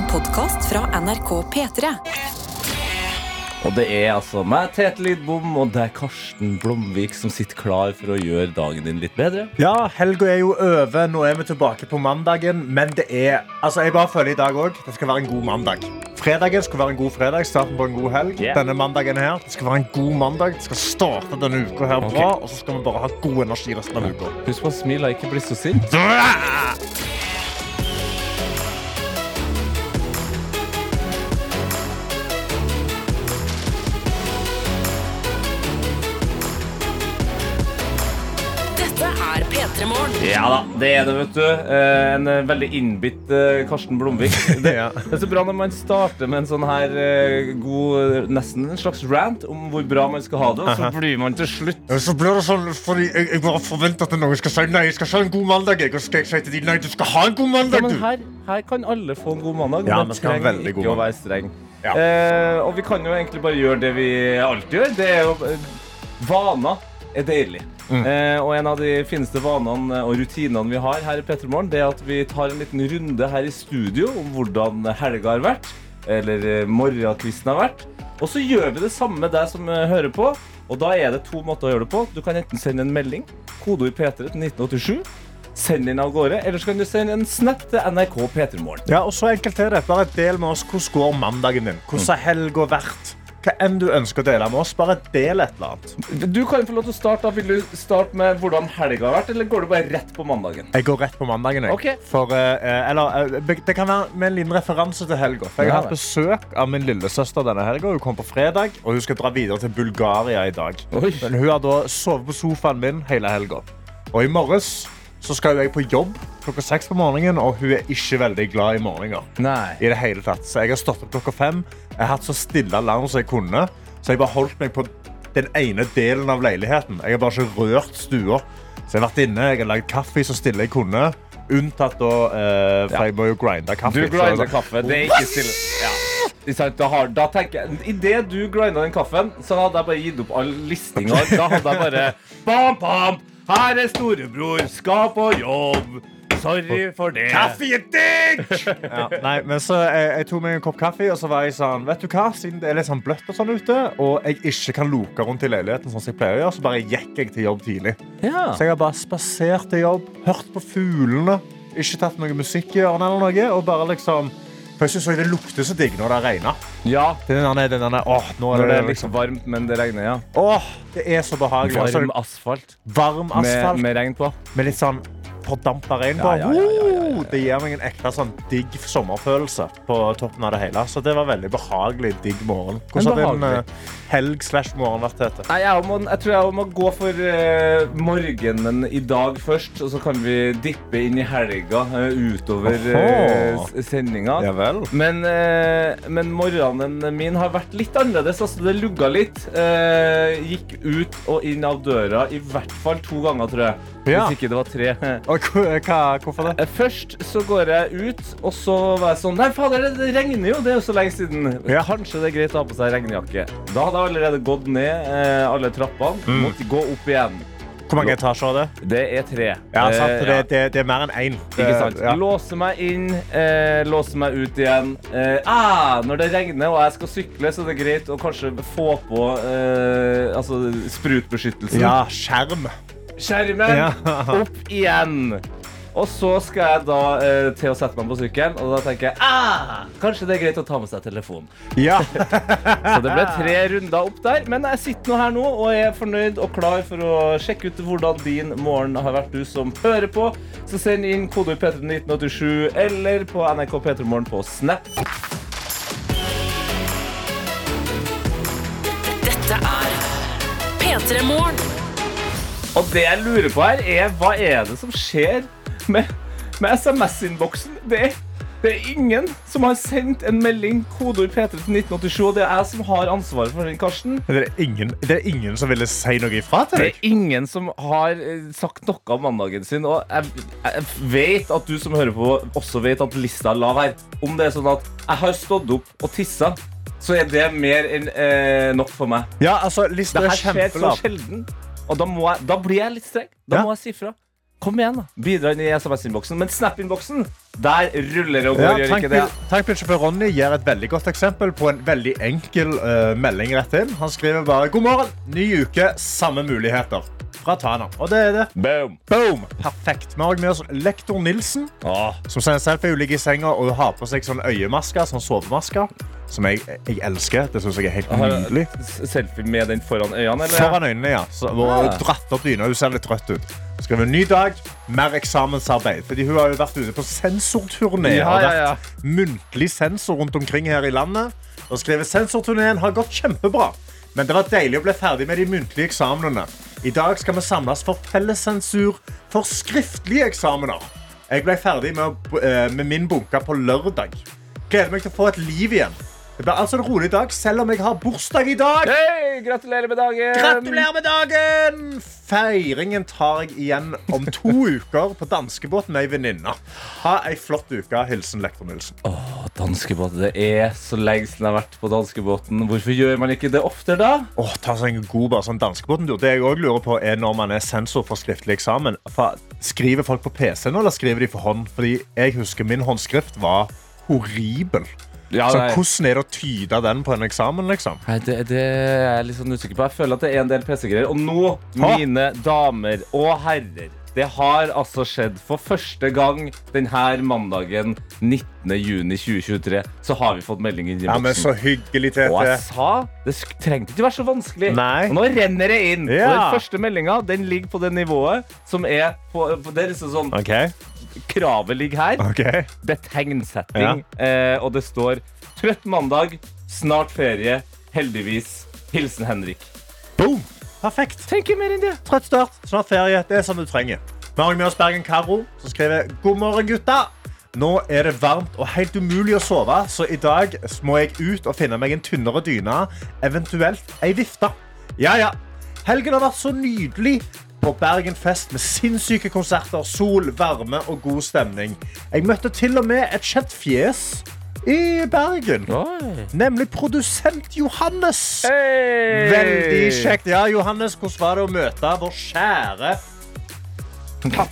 En podkast fra NRK P3. Og det er altså meg, Tete Lidbom, og det er Karsten Blomvik som sitter klar for å gjøre dagen din litt bedre. Ja, helga er jo over. Nå er vi tilbake på mandagen. Men det er Altså, jeg bare føler i dag òg det skal være en god mandag. Fredagen skal være en god fredag. Starten på en god helg. Yeah. Denne mandagen her, det skal være en god mandag. Det skal starte denne uka her bra, og så skal vi bare ha god energi resten av uka. Husk på å smile og ikke bli så sint. Ja da, det er det, vet du. Eh, En eh, veldig innbitt eh, Karsten Blomvik. Det, det er så bra når man starter med en sånn her god Nesten en slags rant om hvor bra man skal ha det, og så blir man til slutt Så blir det sånn, fordi jeg, jeg bare forventer at noen skal si nei, jeg skal ha en god mandag. Jeg, skal jeg si til de nei, du skal ha en god ja, mandag, men du. her, her kan alle få en god mandag. Ja, men skal trenger ikke mandag. å være streng. Ja. Eh, og vi kan jo egentlig bare gjøre det vi alltid gjør. Det er jo Vaner er deilig. Mm. Eh, og en av de fineste vanene og rutinene vi har her i Petremorgen, det er at vi tar en liten runde her i studio om hvordan helga har vært. Eller eh, morgenkvisten har vært. Og så gjør vi det samme med deg som eh, hører på. Og da er det to måter å gjøre det på. Du kan enten sende en melding, kodeord P3 til 1987. Send den av gårde, eller så kan du sende en snap til NRK P3morgen. Ja, og så enkelt er det. Bare del med oss hvordan går mandagen din. Hvordan har helga vært? Hva enn du ønsker å dele med oss, bare del et eller annet. Du kan få lov til å starte. Vil du starte med hvordan helga har vært, eller går du bare rett på mandagen? Jeg går rett på mandagen. Jeg. Okay. For, eh, eller, eh, det kan være med en liten referanse til helga. For jeg har hatt besøk av min lillesøster denne helga. Hun kom på fredag, og hun skal dra videre til Bulgaria i dag. Oi. Men hun har da sovet på sofaen min hele helga. Og i morges så skal jeg på jobb klokka seks på morgenen, og hun er ikke veldig glad i morgener. Nei. i det hele tatt. Så jeg har stått opp klokka fem. Jeg har hatt så stille alarm som jeg kunne. Så jeg bare holdt meg på den ene delen av leiligheten. Jeg har bare ikke rørt stua. Så jeg har vært inne, jeg har lagd kaffe så stille jeg kunne. Unntatt da, eh, for jeg må jo grinde kaffe. Du grinder kaffe. Det er ikke stille. Ja. Ikke sant? Da, har, da tenker jeg Idet du grinda den kaffen, så hadde jeg bare gitt opp all listinga. Da hadde jeg bare Bam, bam! Her er storebror, skal på jobb. Sorry for det. Kaffe er dick! ja, nei, men så jeg, jeg tok meg en kopp kaffe, og så var jeg sånn Vet du hva, siden det er litt sånn bløtt og sånn ute, og jeg ikke kan loke rundt i leiligheten, sånn som jeg pleier å gjøre, så bare gikk jeg til jobb tidlig. Ja. Så jeg har bare spasert til jobb, hørt på fuglene, ikke tatt noe musikk i ørene eller noe, og bare liksom For jeg synes også det lukter så digg når det regner. ja. Den der, den der, åh, nå er det det er liksom varmt, men det regner, ja. Åh, det er så behagelig. Varm Altså, asfalt varm asfalt med, med regn på. Med litt sånn på. Ja, ja, ja. Det gir meg en ekte sånn digg sommerfølelse på toppen av det hele. Så det var veldig behagelig digg morgen. Hvordan har din eh, helg slash morgen vært, Tete? Jeg, må, jeg tror jeg må gå for uh, morgenen i dag først, og så kan vi dippe inn i helga uh, utover uh, sendinga. Men, men morgenen min har vært litt annerledes. Altså, det lugga litt. Gikk ut og inn av døra i hvert fall to ganger, tror jeg. Hvis ikke det var tre. Og hva, hvorfor det? Eh, Først så går jeg ut, og så var jeg sånn Nei, fader, det, regner jo. Det er jo så lenge siden. Ja. Kanskje det er greit å ha på seg regnjakke. Da hadde jeg allerede gått ned eh, alle trappene. Mm. Måtte gå opp igjen. Hvor mange etasjer er det? Det er tre. Ja, sant, Eh, det, det, det er mer enn én. Ikke sant? Ja. Låse meg inn, eh, låse meg ut igjen. Eh, ah, når det regner og jeg skal sykle, så er det greit å kanskje få på eh, altså, sprutbeskyttelsen. Ja, skjerm. Skjermen Ja. opp igjen. Og så skal jeg da eh, til å sette meg på sykkelen, og da tenker jeg ah, kanskje det er greit å ta med seg telefonen. Ja. Så det ble tre runder opp der. Men jeg sitter nå her nå og er fornøyd og klar for å sjekke ut hvordan din morgen har vært, du som hører på. Så send inn kodeord P31987 eller på NRK P3morgen på Snap. Dette er P3 Morgen. Og det jeg lurer på her, er hva er det som skjer med, med SMS-innboksen? Det, det er ingen som har sendt en melding, kodeord P3 til 1987, og det er jeg som har ansvaret for den, Karsten. Det er, ingen, det er ingen som ville si noe ifra til Det deg? er ingen som har eh, sagt noe om mandagen sin, og jeg, jeg vet at du som hører på, også vet at lista er lav her. Om det er sånn at jeg har stått opp og tissa, så er det mer enn eh, nok for meg. Ja, altså, lista Det er her skjer så sjelden, og da, må jeg, da blir jeg litt streng. Da Ja. må jeg si fra. Kom igjen, da. Bidra inn i SMS-innboksen. Men Snap-innboksen, der ruller det og går. Ja, gjør ikke det? Tankbil- Tankbilsjåfør Ronny gir et veldig godt eksempel på en veldig enkel uh, melding rett inn. Han skriver bare 'God morgen, ny uke, samme muligheter'. Fra Tana. Og det er det. Boom. Boom! Perfekt. Vi har med oss lektor Nilsen, Åh, som sender selfie. Hun ligger i senga og hun har på seg sånn øyemaske, sånn sovemaske, som jeg, jeg elsker. Det syns jeg er helt nydelig. Selfie med den foran øynene, eller? Foran øynene, ja. Så, og Ah. dratt opp dyna. Hun ser litt trøtt ut. Skriver ny dag, mer eksamensarbeid. Fordi hun har jo vært ute på sensorturné. Ja, og ja, vært ja. muntlig sensor rundt omkring her i landet. Og skrevet sensorturneen har gått kjempebra. Men det var deilig å bli ferdig med de muntlige eksamenene. I dag skal vi samles for fellessensur for skriftlige eksamener. Jeg ble ferdig med, eh, med min bunke på lørdag. Gleder meg til å få et liv igjen. Det blir altså en rolig dag, selv om jeg har bursdag i dag. Hei, gratulerer med dagen! Gratulerer med dagen! Feiringen tar jeg igjen om to uker på danskebåten med ei venninne. Ha ei flott uke. Hilsen lektor Nilsen. Åh, danskebåt. Det er så lenge siden jeg har vært på danskebåten. Hvorfor gjør man ikke det oftere, da? Åh, ta seg en god bare sånn danskebåten-tur. Det jeg også lurer på er når man er sensor for skriftlig eksamen. For, skriver folk på PC nå, eller skriver de for hånd? Fordi jeg husker min håndskrift var horribel. Ja, Så hvordan er det å tyde den på en eksamen, liksom? Nei, det, det er jeg litt sånn usikker på. Jeg føler at det er en del PC-greier. Og nå, Ha. mine damer og herrer, det har altså skjedd for første gang denne mandagen 19.6.2023, så har vi fått melding inn i Ja, men boksen. så hyggelig, Og jeg sa det trengte ikke være så vanskelig. Nei. Og nå renner det inn. Og Ja. den første meldinga den ligger på det nivået som er på, på Det er liksom sånn OK. Kravet ligger her. Okay. Det er tegnsetting, eh, og det står 'Trøtt mandag, snart ferie, heldigvis. Hilsen Henrik'. Boom! Perfekt. Tenk mer enn det. Trøtt start, snart ferie. Det er som du trenger. Vi har med oss Bergen Karo, som skriver God morgen, gutta. Nå er det varmt og helt umulig å sove, så i dag må jeg ut og finne meg en tynnere dyne, eventuelt ei vifte. Ja, ja. Helgen har vært så nydelig på Bergen Fest med sinnssyke konserter, sol, varme og god stemning. Jeg møtte til og med et kjent fjes i Bergen, nemlig produsent Johannes. Veldig kjekt. Ja, Johannes, hvordan var det å møte vår kjære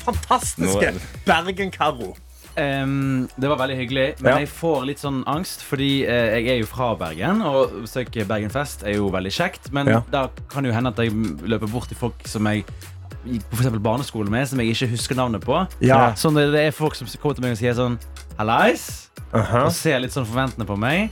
fantastiske Bergen-Karo? Um, det var veldig hyggelig, men Ja. jeg får litt sånn angst, fordi uh, jeg er jo fra Bergen, og å besøke Bergenfest er jo veldig kjekt, men Ja. da kan det jo hende at jeg løper bort til folk som jeg på for eksempel barneskole med, som jeg ikke husker navnet på. Ja. Sånn, det er folk som kommer til meg og sier sånn Hallais, og ser litt sånn forventende på meg,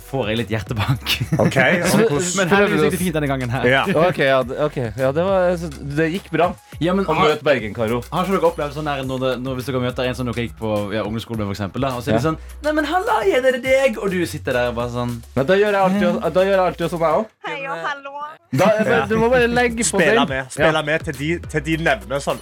da får jeg litt hjertebank. Ok, men heldigvis gikk det fint denne gangen her. Ja. Ok, ja, det- ok. ja det, var, så det gikk bra Ja, men å har, møte Bergen-Karo. har ikke dere opplevd sånn der når, det, når hvis dere møter en som dere gikk på ja, ungdomsskolen med, for eksempel, da, og så er de sånn Nei, men halla, er det deg? Og du sitter der og bare sånn Men da gjør jeg alltid, da gjør jeg alltid sånn, jeg òg. Hei og hallo. Ja. Du må bare legge på Spille med, spille med til de, til de nevner sånn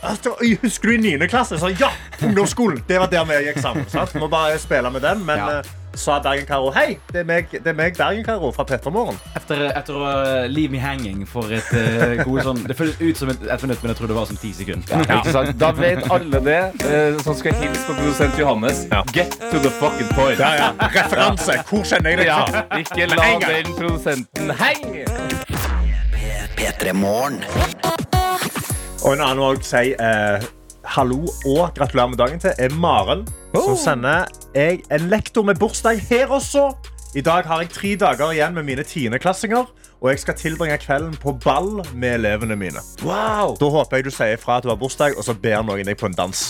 Husker du i 9. klasse? Sånn, ja, ungdomsskolen. Det var der vi gikk sammen. Sant? Må bare spille med den. Men Ja. eh, sa Bergen-Karo hei, det er meg, det er meg Bergen-Caro fra Pettermorgen. Etter, etter å uh, leave me hanging for et uh, gode sånn Det føles ut som et, et minutt, men jeg tror det var som ti sekunder. Ja, ikke sant? Da vet alle det uh, som skal hilse på produsent Johannes. Ja. Get to the fucking point. Ja, ja. Referanse. Hvor kjenner jeg deg Ja, fra? ikke la den produsenten henge! P3 Morgen. Og en annen òg sier eh, hallo og gratulerer med dagen til er Maren. Som sender jeg en lektor med bursdag her også. I dag har jeg tre dager igjen med mine tiendeklassinger. Og jeg skal tilbringe kvelden på ball med elevene mine. Wow! Da håper jeg du sier fra at du har bursdag, og så ber noen deg på en dans.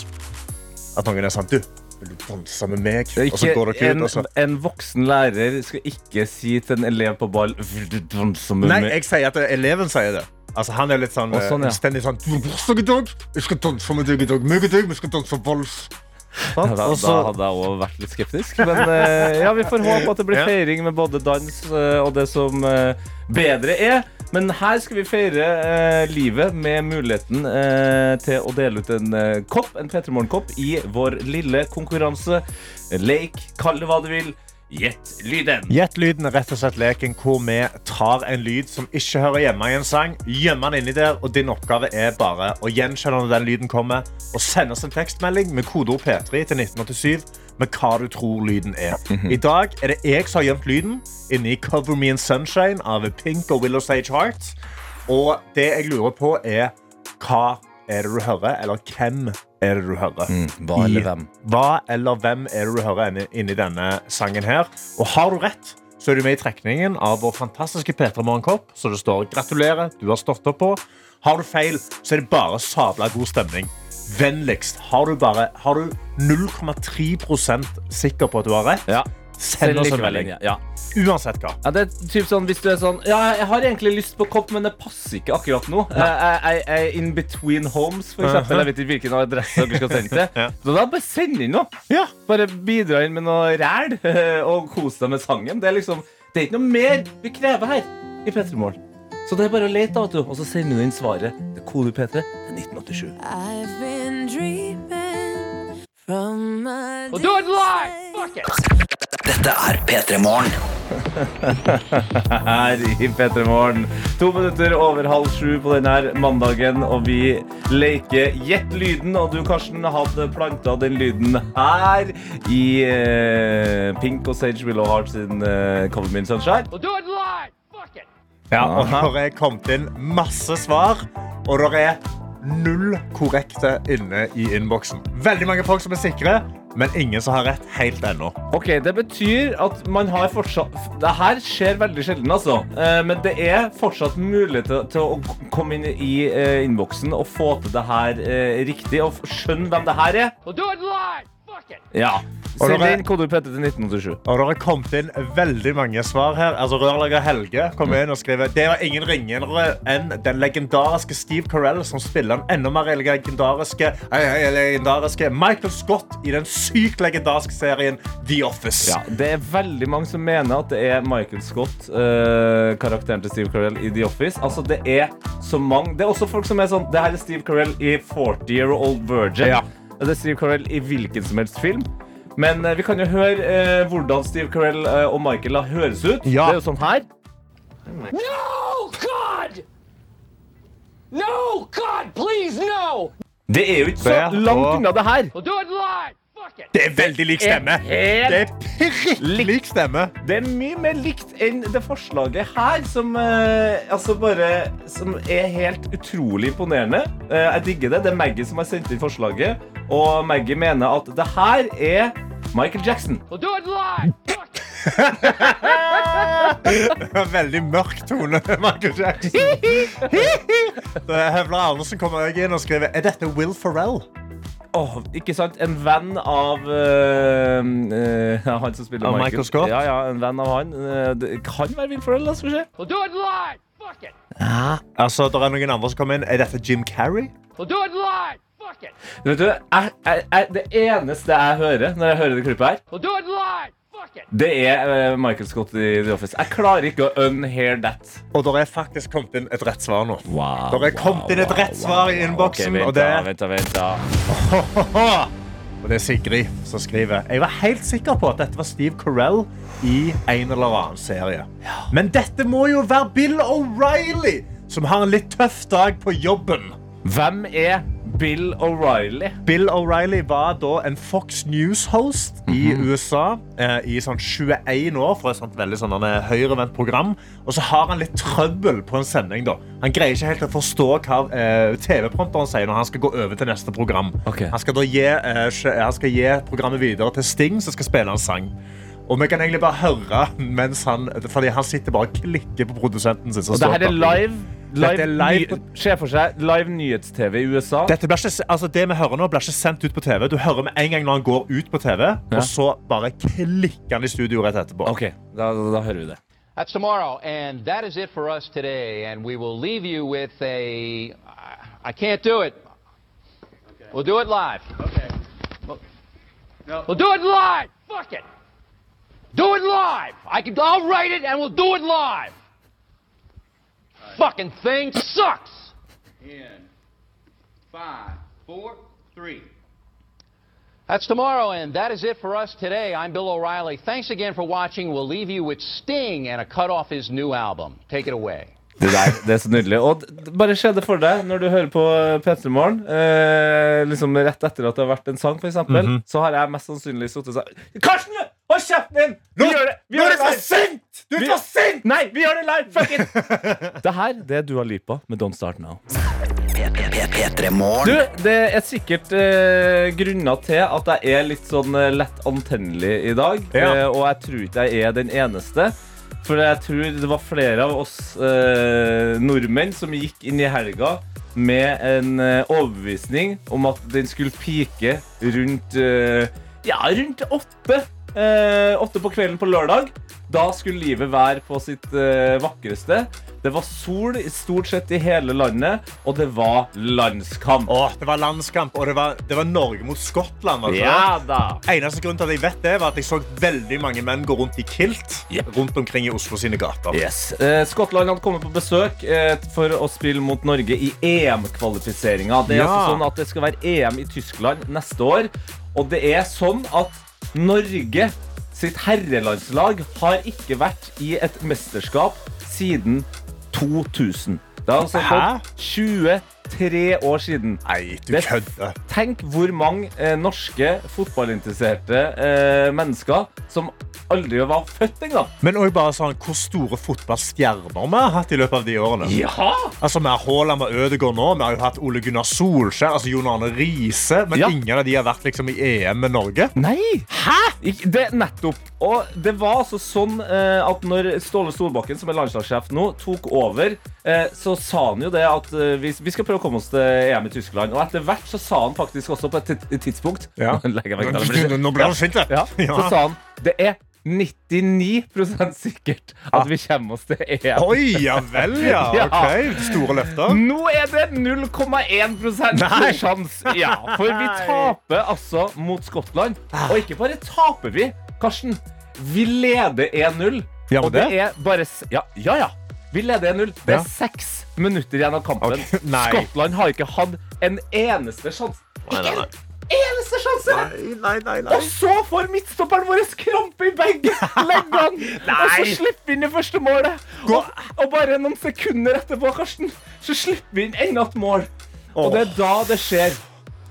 At noen er sånn Du, vil du danse med meg? Og så går dere en, ut, og så en voksen lærer skal ikke si til en elev på ball Vil du danse med Nei, meg? jeg sier at eleven sier det. Altså, han er litt sånn, Å, sånn, ja. stendig sånn! Jeg skal danse med deg i dag. Meg og deg, vi skal danse vals. Da, da hadde jeg òg vært litt skeptisk. Men eh, ja, vi får håpe at det blir feiring med både dans eh, og det som eh, bedre er. Men her skal vi feire eh, livet med muligheten eh, til å dele ut en eh, kopp, en P3 Morgen-kopp, i vår lille konkurranse. Leik, kall det hva du vil. Gjett lyden. Gjett lyden er rett og slett leken hvor vi tar en lyd som ikke hører hjemme i en sang, gjemmer den inni der, og din oppgave er bare å gjenkjenne når den lyden kommer, og sende oss en tekstmelding med kodeord P3 til 1987 med hva du tror lyden er. I dag er det jeg som har gjemt lyden inni Cover Me in Sunshine av Pink og Willow Sage Heart. Og det jeg lurer på, er hva er det du hører, eller hvem er det du hører. Hva eller I- hvem? Hva eller hvem er det du hører inni, inni denne sangen her? Og har du rett, så er du med i trekningen av vår fantastiske P3 Morgenkopp, så det står 'gratulerer, du har stått opp på'. Har du feil, så er det bare sabla god stemning. Vennligst, har du bare Har du 0,3% sikker på at du har rett, Ja. Send oss en melding. Ja. Uansett hva. Ja, det er typ sånn, Hvis du er sånn Ja, jeg har egentlig lyst på kopp, men det passer ikke akkurat nå. Jeg, jeg, jeg er in between homes, for eksempel. Jeg vet ikke hvilken adresse dere skal sende til. Ja. Så da bare send inn noe. Ja. Bare bidra inn med noe ræl og kos deg med sangen. Det er liksom Det er ikke noe mer vi krever her i P3 Morgen. Så det er bare å lete, da, vet du. Og så sender du inn svaret til kode P3 til 1987. I've been dreaming from a do Dette er P3 Morgen. her i P3 Morgen. To minutter over halv sju på denne mandagen, og vi leker Gjett lyden. Og du, Karsten, hadde planta den lyden her i eh, Pink og Sage Willow Heart sin eh, Cover Me in Sunshine. We'll do it live! Fuck it! Ja, og det er kommet inn masse svar, og det er null korrekte inne i innboksen. Veldig mange folk som er sikre, men ingen som har rett helt ennå. Ok, Det betyr at man har fortsatt Det her skjer veldig sjelden, altså. Eh, men det er fortsatt mulig til, til å komme inn i eh, innboksen og få til det her eh, riktig, og skjønne hvem det her er. We'll do it live! Ja. Send inn kode PT til 1987. Og det har kommet inn veldig mange svar her. Altså, Rørlegger Helge kom inn og skriver Det var ingen ringere enn den legendariske Steve Carell som spiller den enda mer legendariske, legendariske Michael Scott i den sykt legendariske serien The Office. Ja, det er veldig mange som mener at det er Michael Scott, uh, karakteren til Steve Carell i The Office. Altså, det er så mange Det er også folk som er sånn Det her er Steve Carell i 40 Year Old Virgin. Ja. Det er Steve Carell i hvilken som helst film. Men eh, vi kan jo høre eh, hvordan Steve Carell eh, og Michael da høres ut. Ja. Det er jo sånn her. No! God! No! God, please, no! Det er jo ikke så langt unna det her. We'll do it live! Det er veldig lik stemme. Det er prikk lik stemme. Det er mye mer likt enn det forslaget her, som, eh, altså bare, som er helt utrolig imponerende. Eh, jeg digger det. Det er Maggie som har sendt inn forslaget, og Maggie mener at det her er Michael Jackson. We'll do it live! Fuck it! Veldig mørk tone, Michael Jackson. Det er Høvla Arnesen kommer også inn og skriver Er dette Will Ferrell? Åh, ikke sant? En venn av uh, uh, han som spiller Michael. Michael Scott? Ja, ja, en venn av han. Eh, det kan være Will foreldre, da, skal vi se. We'll do it live! Fuck it! Altså, det er noen andre som kommer inn. Er dette Jim Carrey? We'll do it live! Fuck it! Vet du, jeg, jeg, jeg, det eneste jeg hører når jeg hører det klippet her, We'll do it live! Det er eh, Michael Scott i The Office. Jeg klarer ikke å unhear that. Og det er faktisk kommet inn et rett svar nå. Wow, Det er kommet inn et rett svar i innboksen, Ok, og det vent da, vent da. Og det er Sigrid som skriver Jeg var helt sikker på at dette var Steve Carell i en eller annen serie. Men dette må jo være Bill O'Reilly, som har en litt tøff dag på jobben. Hvem er Bill O'Reilly? Bill O'Reilly var da en Fox News-host i USA eh, i sånn 21 år for et sånt veldig sånn høyrevendt program. Og så har han litt trøbbel på en sending. da. Han greier ikke helt å forstå hva eh, TV-prompteren sier når han skal gå over til neste program. Okay. Han, skal da gi, eh, han skal gi programmet videre til Sting, som skal spille en sang. Og vi kan egentlig bare høre mens han Fordi han sitter bare og klikker på produsenten sin. Og det her er live. Dette live, er live Se for seg live nyhets-TV i USA. Dette blir ikke, altså det vi hører nå, blir ikke sendt ut på TV. Du hører med en gang når han går ut på TV, og så bare klikker han i studio rett etterpå. Ok, da, da, da hører vi det. That's tomorrow, and that is it for us today. And we will leave you with a. I can't do it. We'll do it live. Okay. Well, We'll do it live! Fuck it! Do it live! I can, I'll write it and we'll do it live! Fucking thing sucks! in five, four, three. That's tomorrow, and that is it for us today. I'm Bill O'Reilly. Thanks again for watching. We'll leave you with Sting and a cut off his new album. Take it away. Det der, det er så nydelig. Og bare se det for deg når du hører på P3 Morgen. Eh, liksom rett etter at det har vært en sang, for eksempel, så har jeg mest sannsynlig sittet og sagt Karsten! Hold kjeften din! Vi gjør det! Vi Nå gjør er det for sent! Du er Vi- for sint! Nei, vi gjør det live! Fuck it! det her det er Dua Lipa med Don't Start Now. Du, det er sikkert eh, grunner til at jeg er litt sånn eh, lett antennelig i dag. Ja. Eh, og jeg tror ikke jeg er den eneste. For jeg tror det var flere av oss eh, nordmenn som gikk inn i helga med en eh, overbevisning om at den skulle pike rundt eh, Ja, rundt åtte. Eh, åtte på kvelden på lørdag. Da skulle livet være på sitt eh, vakreste. Det var sol stort sett i hele landet, og det var landskamp. Åh, det var landskamp, og det var, det var Norge mot Skottland. Altså. Ja da! Eneste grunn til at jeg vet det, var at jeg så veldig mange menn gå rundt i kilt Yep. rundt omkring i Oslo sine gater. Yes. Eh, Skottland hadde kommet på besøk eh, for å spille mot Norge i EM-kvalifiseringa. Det er Ja. altså sånn at det skal være EM i Tyskland neste år. Og det er sånn at Norge sitt herrelandslag har ikke vært i et mesterskap siden 2000. Det har altså gått 20 tre år siden. Nei, du kødder. Tenk hvor mange eh, norske fotballinteresserte eh, mennesker som aldri var født engang. Men òg bare sånn hvor store fotballstjerner vi har hatt i løpet av de årene. Ja! Altså, Vi har Haaland og Ødegaard nå, vi har jo hatt Ole Gunnar Solskjær, altså Jon Arne Riise, men ja. ingen av de har vært liksom i EM med Norge. Nei! Hæ? Det, nettopp. Og det var altså sånn eh, at når Ståle Storbakken, som er landslagssjef nå, tok over, eh, så sa han jo det at eh, vi, vi skal prøve å komme oss til EM i Tyskland. Og etter hvert så sa han faktisk også på et tidspunkt Ja. Nå ble han sint, ja, Så sa han det er 99% sikkert at vi kommer oss til EM. Oi, ja vel, ja. Ok, Store løfter. Nå er det 0,1 Nei. sjanse. Ja, for vi taper altså mot Skottland. Og ikke bare taper vi, Karsten. Vi leder 1-0. Ja, og det det? er bare Ja, ja. ja. Vi leder 1-0. Det Ja. er seks minutter igjen av kampen. Okay. Skottland har ikke hatt en eneste sjanse. Ikke nei. Eneste sjanse! Nei, nei, nei. Og så får midtstopperen vår krampe i begge leggene! og så slipper vi inn det første målet. Og, og bare noen sekunder etterpå Karsten, så slipper vi inn enda et mål. Og det er da det skjer.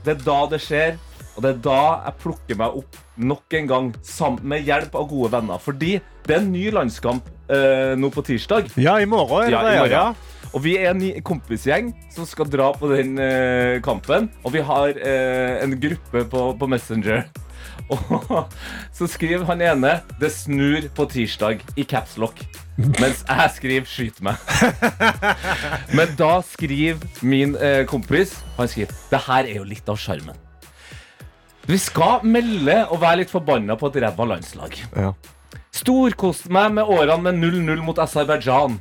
Det er da det skjer. Og det er da jeg plukker meg opp nok en gang sammen med hjelp av gode venner. Fordi det er en ny landskamp eh, nå på tirsdag. Ja, i morgen Ja, i morgen. Ja. Og vi er en kompisgjeng som skal dra på den uh, kampen. Og vi har uh, en gruppe på, på Messenger. Og så skriver han ene 'Det snur på tirsdag' i capslock. Mens jeg skriver 'skyt meg'. Men da skriver min eh, kompis Han skriver 'Det her er jo litt av sjarmen'. Vi skal melde og være litt forbanna på et ræva landslag. Ja. Storkoste meg med årene med 0-0 mot Aserbajdsjan.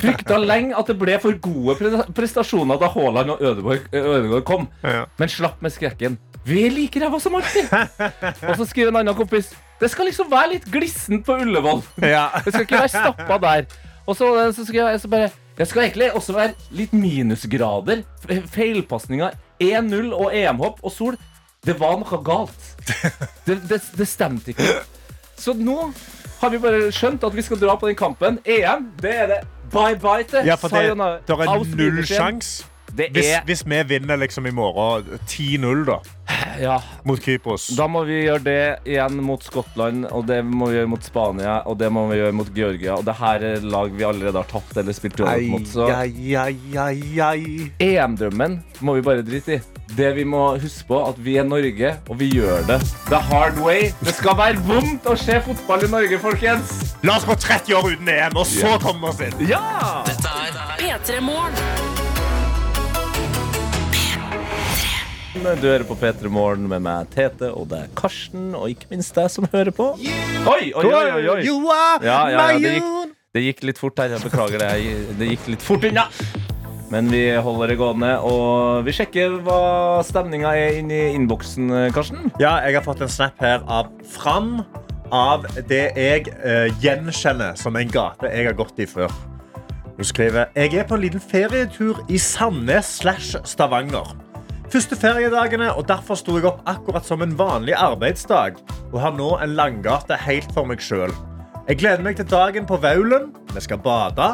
Frykta lenge at det ble for gode prestasjoner da Haaland og Ødegaard, Ødegaard kom. Ja. Men slapp med skrekken. Vi er like ræva som alltid. Og så skriver en annen kompis det skal liksom være litt glissent på Ullevål. Ja. Det skal ikke være stappa der. Og så, så skriver jeg så bare Det skal egentlig også være litt minusgrader. Fe- Feilpasninger. 1-0 og EM-hopp og sol. Det var noe galt. Det, det, det stemte ikke. Så nå har vi bare skjønt at vi skal dra på den kampen. EM, det er det bye-bye til. Ja, for det, det er null sjanse. Det Hvis, er hvis vi vinner liksom i morgen 10-0 da, Ja. mot Kypros Da må vi gjøre det igjen mot Skottland, og det må vi gjøre mot Spania, og det må vi gjøre mot Georgia. Og det her er lag vi allerede har tapt eller spilt uavgjort mot. Så. EM-drømmen må vi bare drite i. Det vi må huske på, at vi er Norge, og vi gjør det the hard way. Det skal være vondt å se fotball i Norge, folkens. La oss gå 30 år uten EM, og så kommer vi oss inn. Ja! P3 Morgen. Du hører på P3 Morgen med meg, Tete, og det er Karsten, og ikke minst deg som hører på. Oi, oi, oi, oi, oi. You are Ja, ja, ja, det, gikk, det gikk litt fort her. Jeg beklager det. Det gikk litt fort unna. Men vi holder det gående, og vi sjekker hva stemninga er inni innboksen, Karsten. Ja, jeg har fått en snap her av Fram av det jeg uh, gjenkjenner som en gate jeg har gått i før. Hun skriver Jeg er på en liten ferietur i Sandnes slash Stavanger. Første feriedagene, og derfor sto jeg opp akkurat som en vanlig arbeidsdag og har nå en langgate helt for meg sjøl. Jeg gleder meg til dagen på Vaulen, vi skal bade,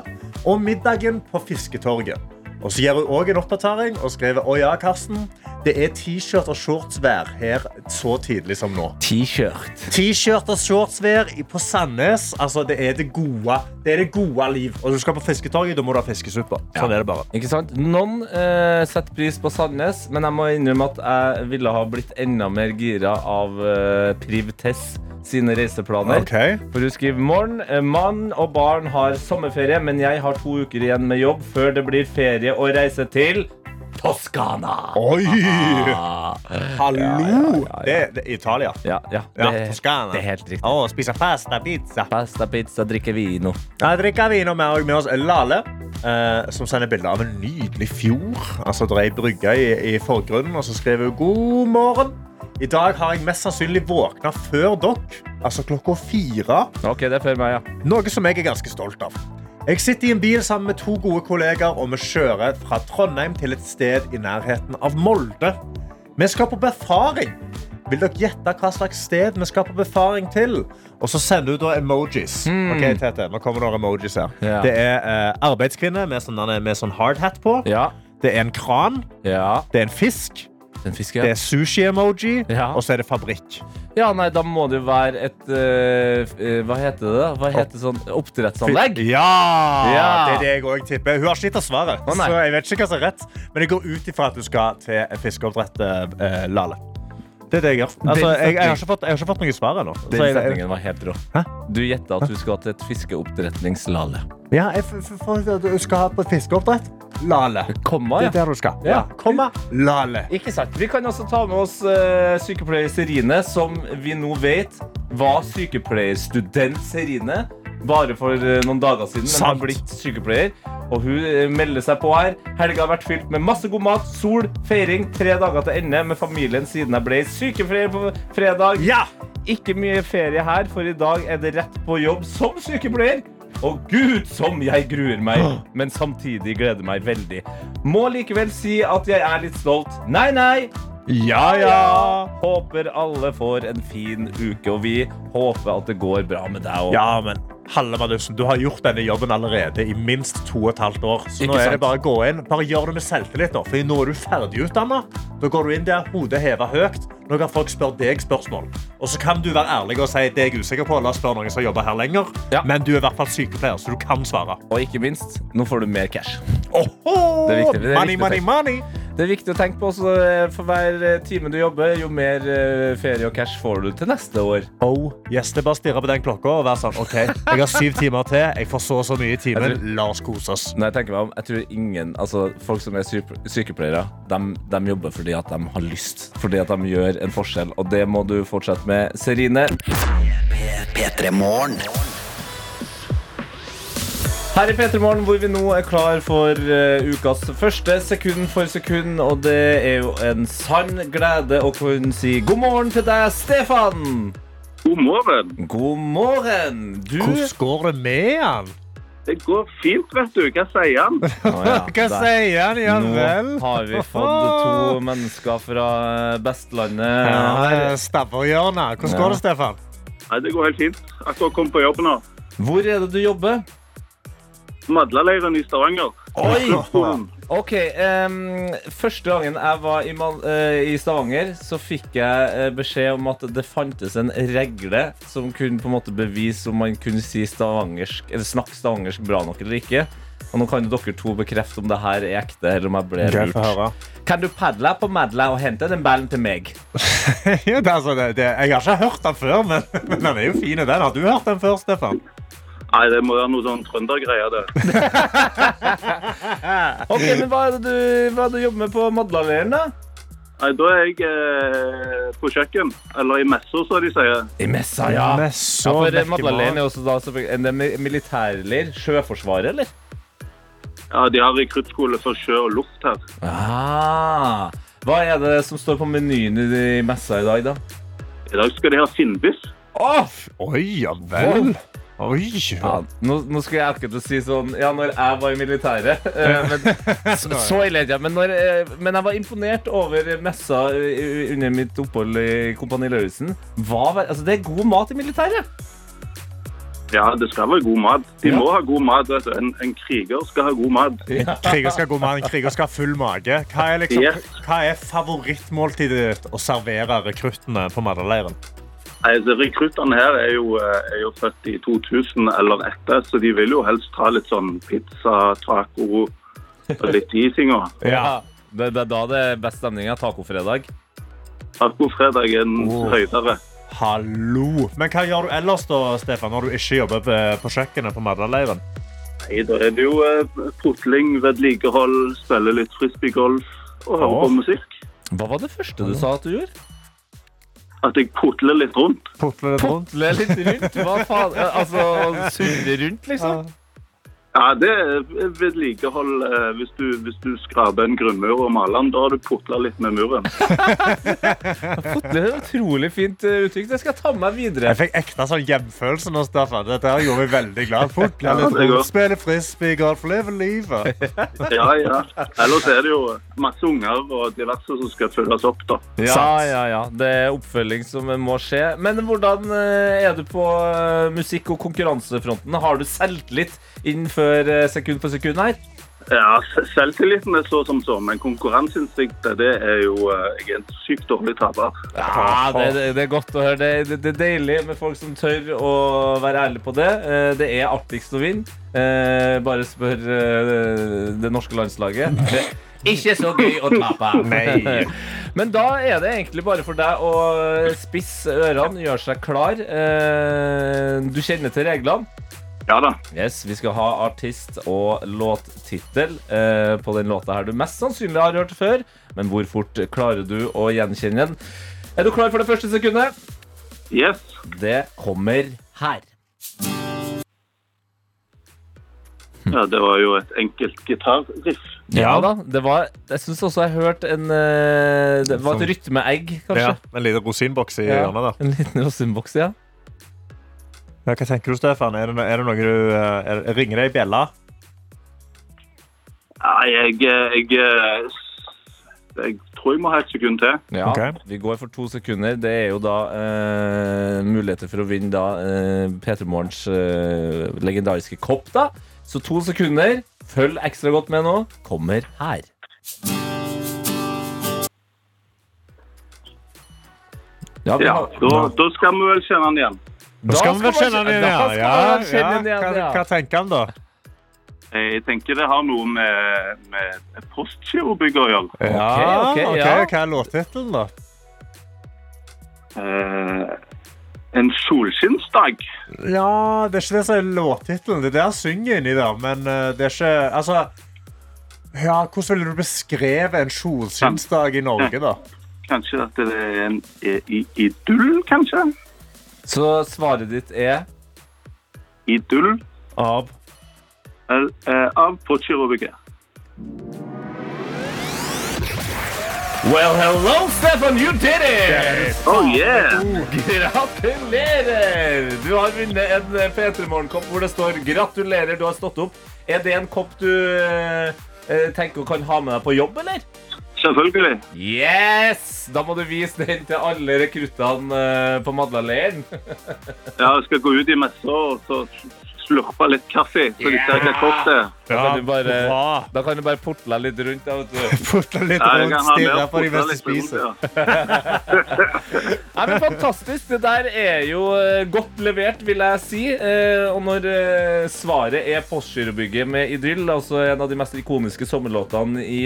og middagen på Fisketorget. Og så gir hun også en oppdatering og skriver Å ja, Karsten. Det er T-skjort og shortsvær her så tidlig som nå. T-shirt. T-skjort og shortsvær i- på Sandnes. Altså, det er det gode Det er det gode liv. Og du skal på fisketorget, da må du ha fiskesuppe. Sånn er det bare. Ikke sant? Noen eh, setter pris på Sandnes, men jeg må innrømme at jeg ville ha blitt enda mer gira av eh, Priv Tess sine reiseplaner. Ok. For hun skriver morgen. eh, Mann og barn har sommerferie, men jeg har to uker igjen med jobb før det blir ferie og reise til Toskana. Oi! Hallo! Ja, ja, ja, Det, det er Italia. Ja, ja. Ja, Det, Toskana. det er helt riktig. Å, spise pasta, pizza. Pasta, pizza, drikke vino. Ja, drikke vino og med, med oss Lale, eh, som sender bilder av en nydelig fjord. Altså, det er ei brygge i, i forgrunnen, og så skriver hun god morgen. I dag har jeg mest sannsynlig våkna før dere, altså klokka fire. Ok, det er før meg, ja. Noe som jeg er ganske stolt av. Jeg sitter i en bil sammen med to gode kollegaer, og vi kjører fra Trondheim til et sted i nærheten av Molde. Vi skal på befaring. Vil dere gjette hva slags sted vi skal på befaring til? Og så sender du da emojis. Ok, Tete, nå kommer noen emojis her. Ja. Det er eh, arbeidskvinne med sånn, med sånn hardhat på. Ja. Det er en kran. Ja. Det er en fisk. Den ja. Det er sushi-emoji. Ja. Og så er det fabrikk. Ja, nei, da må det jo være et eh, Hva heter det? da? Hva heter sånn oppdrettsanlegg? Ja! Ja. Det er det jeg òg tipper. Hun har ikke gitt oss svaret, Å, nei. så jeg vet ikke hva som er rett. Men jeg går ut ifra at du skal til fiskeoppdrett, eh, Lale. Det er det jeg gjør. Altså, jeg, jeg, har ikke fått, jeg har ikke fått noe svar ennå. Den setningen var helt rå. Hæ? Du gjetta at du skal til et fiskeoppdretningslale. Ja, jeg f- f- for, du skal ha på fiskeoppdrett. Lale. Komma, Det er der du skal. Ja. Komma. Lale. Ikke sant. Vi kan også ta med oss uh, sykepleier Serine, som vi nå vet var sykepleierstudent Serine. Bare for eh, noen dager siden, men har blitt sykepleier. Og hun eh, melder seg på her. Helga har vært fylt med masse god mat, sol, feiring, tre dager til ende med familien siden jeg ble sykepleier på fredag. Ja! Ikke mye ferie her, for i dag er det rett på jobb som sykepleier. Og gud, som jeg gruer meg, men samtidig gleder meg veldig. Må likevel si at jeg er litt stolt. Nei, nei. Ja, ja. Håper alle får en fin uke, og vi håper at det går bra med deg òg. Ja, men Halle Madussen, du har gjort denne jobben allerede i minst to og et halvt år. Så Ikke nå er sant? det bare å gå inn. Bare gjør det med selvtillit. da, For nå er du ferdigutdanna. Da går du inn der, hodet heva høyt. Nå kan folk spørre deg spørsmål. Og så kan du være ærlig og si det er jeg usikker på. La oss spørre noen som jobber her lenger. Ja. Men du er i hvert fall sykepleier, så du kan svare. Og ikke minst, nå får du mer cash. Oho! Det er viktig, det er money, viktig money, money. Det er viktig å tenke på også, eh, For hver eh, time du jobber, jo mer eh, ferie og cash får du til neste år. Oh, yes, det er bare å stirre på den klokka og være sånn OK, jeg har syv timer til. Jeg får så og så mye i timen. Tror- La oss kose oss. Når jeg tenker meg om, jeg tror ingen, altså Folk som er sykepleiere, de, de jobber fordi at de har lyst. Fordi at de gjør en forskjell. Og det må du fortsette med, Serine. Her i P3 Morgen, hvor vi nå er klar for uh, ukas første sekund for sekund. Og det er jo en sann glede å kunne si god morgen til deg, Stefan. God morgen. God morgen. Du Hvordan går det med han? Det går fint, vet du. Hva sier han? Oh, ja, Hva der. sier han? Ja vel. Nå har vi fått to mennesker fra Bestlandet. Ja, Stabberhjørnet. Hvordan Ja. går det, Stefan? Nei, Det går helt fint. Akkurat kom på jobb nå. Hvor er det du jobber? Madlaleiren i Stavanger. Oi! Ok, Um, Første gangen jeg var i, Mal eh, i Stavanger, så fikk jeg eh, beskjed om at det fantes en regle som kunne på en måte bevise om man kunne si stavangersk, eller snakke stavangersk bra nok eller ikke. Og nå kan jo dere to bekrefte om det her er ekte, eller om jeg ble lurt. Kan du padle på Madla og hente den ballen til meg? ja, det, altså, det, det, jeg har ikke hørt den før, men, men den er jo fin. den. Har du hørt den før, Stefan? Nei, det må være noe sånn trøndergreier, det. Ok, men Hva er det du, hva er det du jobber med på Madlaleiren, da? Nei, Da er jeg eh, på kjøkken. Eller i messa, som de sier. I messa, ja. Messa, Ja, for Madlaleiren er også da selvfølgelig en mi- militærleir. Sjøforsvaret, eller? Ja, De har rekruttskole for sjø og luft her. Ah, hva er det som står på menyen i messa i dag, da? I dag skal de ha sinnbiff. Åh! Oi, ja vel. Oi. Ja, nå, nå skulle jeg akkurat å si sånn Ja, når jeg var i militæret. eh, men, så, så ille er det ikke. Men, når, eh, men jeg var imponert over messa under mitt opphold i Kompani Lauritzen. Altså, det er god mat i militæret. Ja, det skal være god mat. De må ha god mat. vet du. En, en kriger skal ha god mat. Kriger skal ha god mat, en kriger skal ha full mage. Hva er, liksom, Yes. hva er favorittmåltidet ditt å servere rekruttene på Madlaleiren? Nei, så Rekruttene her er jo, eh, er jo født i 2000 eller etter, så de vil jo helst ta litt sånn pizza, taco og litt de tinga. Ja. Det, det er da det er best stemning. Tacofredag. Tacofredag er en Oh. høydere. Hallo. Men hva gjør du ellers da, Stefan, når du ikke jobber på, på kjøkkenet på Madlaleiren? Nei, da er det jo eh, potling, vedlikehold, spille litt frisbeegolf og høre på musikk. Hva var det første du sa at du gjorde? At jeg potler litt rundt. Putler litt rundt? Putler litt rundt? Hva faen? Altså surre rundt, liksom? Ja, det er vedlikehold eh, hvis, du, hvis du skraper en grunnmur og maler den. Da har du putla litt med muren. Det er et utrolig fint eh, uttrykk. Det skal jeg ta med meg videre. Jeg fikk ekte sånn hjemfølelse nå, Staffan. Dette her gjorde meg veldig glad. Putla litt rundt, spille frisbee, golf, leve livet. Ja, ja. Ellers er det jo masse unger og diverse som skal følges opp, da. Ja, ja, ja. Det er oppfølging som må skje. Men hvordan eh, er du på musikk- og konkurransefronten? Har du selvtillit inn før eh, sekund for sekund her? Ja, Selvtilliten er så som så, men konkurranseinstinktet det er jo eh, Jeg er en sykt dårlig taper. Ja, det, det, det er godt å høre. Det, det, det er deilig med folk som tør å være ærlige på det. Eh, Det er artigst å vinne. Eh, Bare spør det norske landslaget. Ikke så gøy å tape. Nei. Men da er det egentlig bare for deg å spisse ørene, gjøre seg klar. Eh, Du kjenner til reglene. Ja da. Yes, Vi skal ha artist og låttittel eh, på den låta her du mest sannsynlig har hørt før. Men hvor fort klarer du å gjenkjenne den? Er du klar for det første sekundet? Yes. Det kommer her. Ja, det var jo et enkelt gitarriff. Ja da, det var Jeg syns også jeg hørte en eh, Det var et rytmeegg, kanskje. Ja, en liten rosinboks i Ja. hjørnet der. En liten rosinboks, ja. Ja, hva tenker du, Stefan? Er det, er det noe du eh, er, Ringer det i bjella? Nei, jeg, jeg, eh, jeg tror jeg må ha et sekund til. Ja, okay. Vi går for to sekunder. Det er jo da eh, muligheter for å vinne da eh, P3 Morgens eh, legendariske kopp. da Så to sekunder. Følg ekstra godt med nå. Kommer her. Ja, vi Ja, da, da skal vi vel kjenne den igjen. Da skal vi man kjenne den igjen, ja. ja, kjenne den ja. igjen, Hva, hva tenker han, da? Jeg tenker det har noe med, med postgirobygg å gjøre. Ja, ok, okay, ja. Hva er låttittelen, da? Uh, en solskinnsdag. Ja, det er ikke det som er låttittelen. Det er det han synger inni der, men eh, det er ikke Altså ja, Hvordan ville du beskrevet en solskinnsdag i Norge, da? Kanskje at det er en i- i- idyll, kanskje? Så svaret ditt er Idyll Av eh, eh, av postgirobygget. Well, hello, Stefan, you did it! Oh yeah! Gratulerer! Du har vunnet en eh, P3 Morgen-kopp hvor det står 'Gratulerer, du har stått opp'. Er det en kopp du eh, tenker du kan ha med deg på jobb, eller? Selvfølgelig. Yes! Da må du vise den til alle rekruttene eh, på Madlaleiren. Ja, jeg skal gå ut i messa og så slurpe litt kaffe, så de ser hva kopp det er. Da kan du bare, da kan du bare portle litt rundt. Da, vet du. Putte litt rundt, stille, for stirre på de mens de rundt, spiser. ja. Nei, men Fantastisk. Det der er jo eh, godt levert, vil jeg si. Eh, Og når eh, svaret er Postgirobygget med Idyll, altså en av de mest ikoniske sommerlåtene i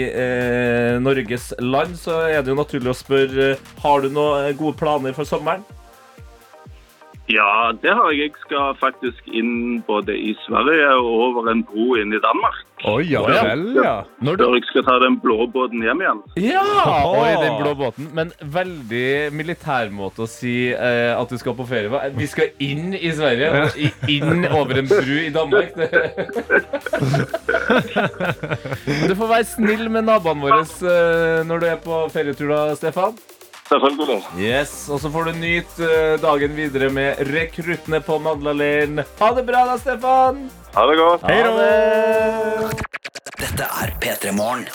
Norges land, så er det jo naturlig å spørre Har du noen gode planer for sommeren. Ja, det har jeg. Jeg skal faktisk inn både i Sverige og over en bro inn i Danmark. Oi, ja ja. vel, ja. Når du Før jeg skal ta den blå båten hjem igjen. Ja! Oi, den blå båten. Men veldig militærmåte å si eh, at du skal på ferie på. Vi skal inn i Sverige og inn over en bru i Danmark. Men du får være snill med naboene våre eh, når du er på ferietur, da, Stefan. Selvfølgelig. Yes, Og så får du nyte eh, dagen videre med rekruttene på Madlaleiren. Ha det bra, da, Stefan. Ha det godt. Hei da. Dette er P3 Morgen.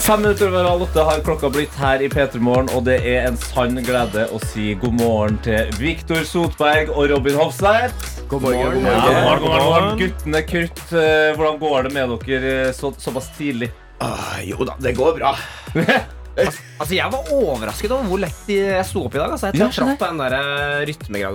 Fem minutter over halv åtte har klokka blitt her i P3 Morgen, og det er en sann glede å si god morgen til Viktor Sotberg og Robin Hofseth. God morgen. Ja, god morgen, god morgen. Guttene krutt, eh, hvordan går det med dere eh, så, såpass tidlig? Ah, jo da, det går bra. Altså, Jeg var overrasket over hvor lett jeg sto opp i dag. Altså, jeg Ja, traff på den der eh,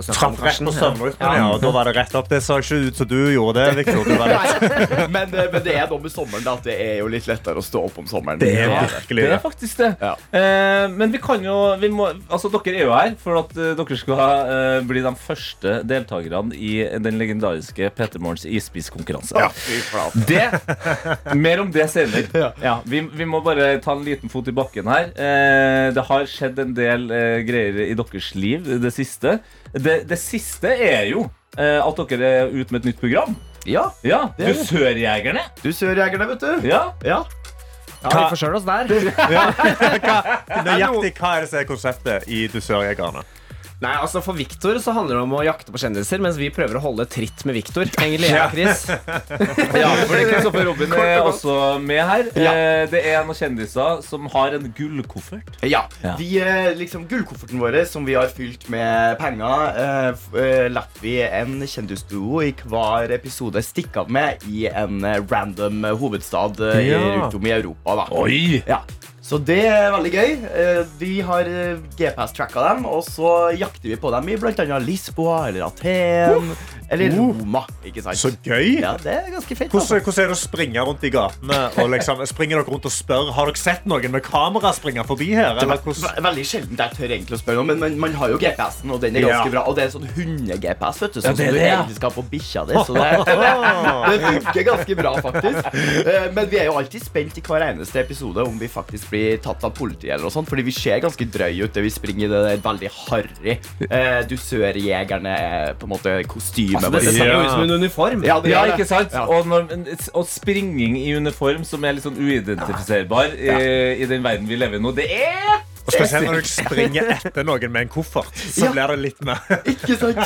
Traff rett på søvnrytmen, ja. Og da var det rett opp. Det så ikke ut som du gjorde det, Victor. Du Men, eh, men det er noe med sommeren da, at det er jo litt lettere å stå opp om sommeren. det er virkelig Det er faktisk det. Ja. Uh, men vi kan jo vi må, Altså, dere er jo her for at uh, dere skal uh, bli de første deltakerne i den legendariske P3 Morgens isspisskonkurranse. Ja. Det, mer om det senere. Ja. vi, vi må bare ta en liten fot i bakken her. Eh, det har skjedd en del eh, greier i deres liv det siste. Det, det siste er jo eh, at dere er ute med et nytt program. Ja, Ja, Det er. Dusørjegerne. du sørjegerne, vet du. Ja. Ja. Ja, vi forsøler oss der. Nøyaktig hva er det som er konseptet i Dusørjegerne? Nei, altså For Victor så handler det om å jakte på kjendiser, mens vi prøver å holde tritt med Victor. Egentlig jeg og Chris. Ja, fordi Kristoffer Robin er også med her. Eh, Det er noen kjendiser som har en gullkoffert. Ja, Ja. Vi, eh, liksom Gullkofferten vår som vi har fylt med penger, eh, f- eh, lar vi en kjendisduo i hver episode stikke av med i en eh, random eh, hovedstad eh, i- Ja. rundt om i Europa. da Oi! Ja, Så det er veldig gøy. Eh, Vi har eh, GPS-tracka dem, og så jakter vi på dem i bl.a. Lisboa eller Aten eller Roma. Ikke sant? Så gøy! Ja, det er ganske fett. Hvordan, Altså. hvordan er det å springe rundt i gatene og liksom, springer dere rundt og spør Har dere sett noen med kamera springe forbi her? Det Eller er veldig sjelden jeg tør egentlig å spørre noe, men man, man har jo GPS-en, og den er ganske Ja. bra. Og det er sånn hunde-GPS, vet du, Ja, sånn det er som du det, ja. egentlig skal på bikkja di. Så det, det funker ganske bra, faktisk. Eh, Men vi er jo alltid spent i hver eneste episode om vi faktisk blir tatt av politiet eller noe sånt, fordi vi ser ganske drøye ut vi springer i det der veldig harry eh, dusørjegerne eh, på en måte kostyme. Altså, det, ser jo ut som en uniform. Ja, det Ja, ikke sant? Ja. Og, når, og springing i uniform som er litt sånn uidentifiserbar i, i den verden vi lever i nå, det er Og spesielt når du springer etter noen med en koffert, så Ja. blir det litt mer Ikke sant?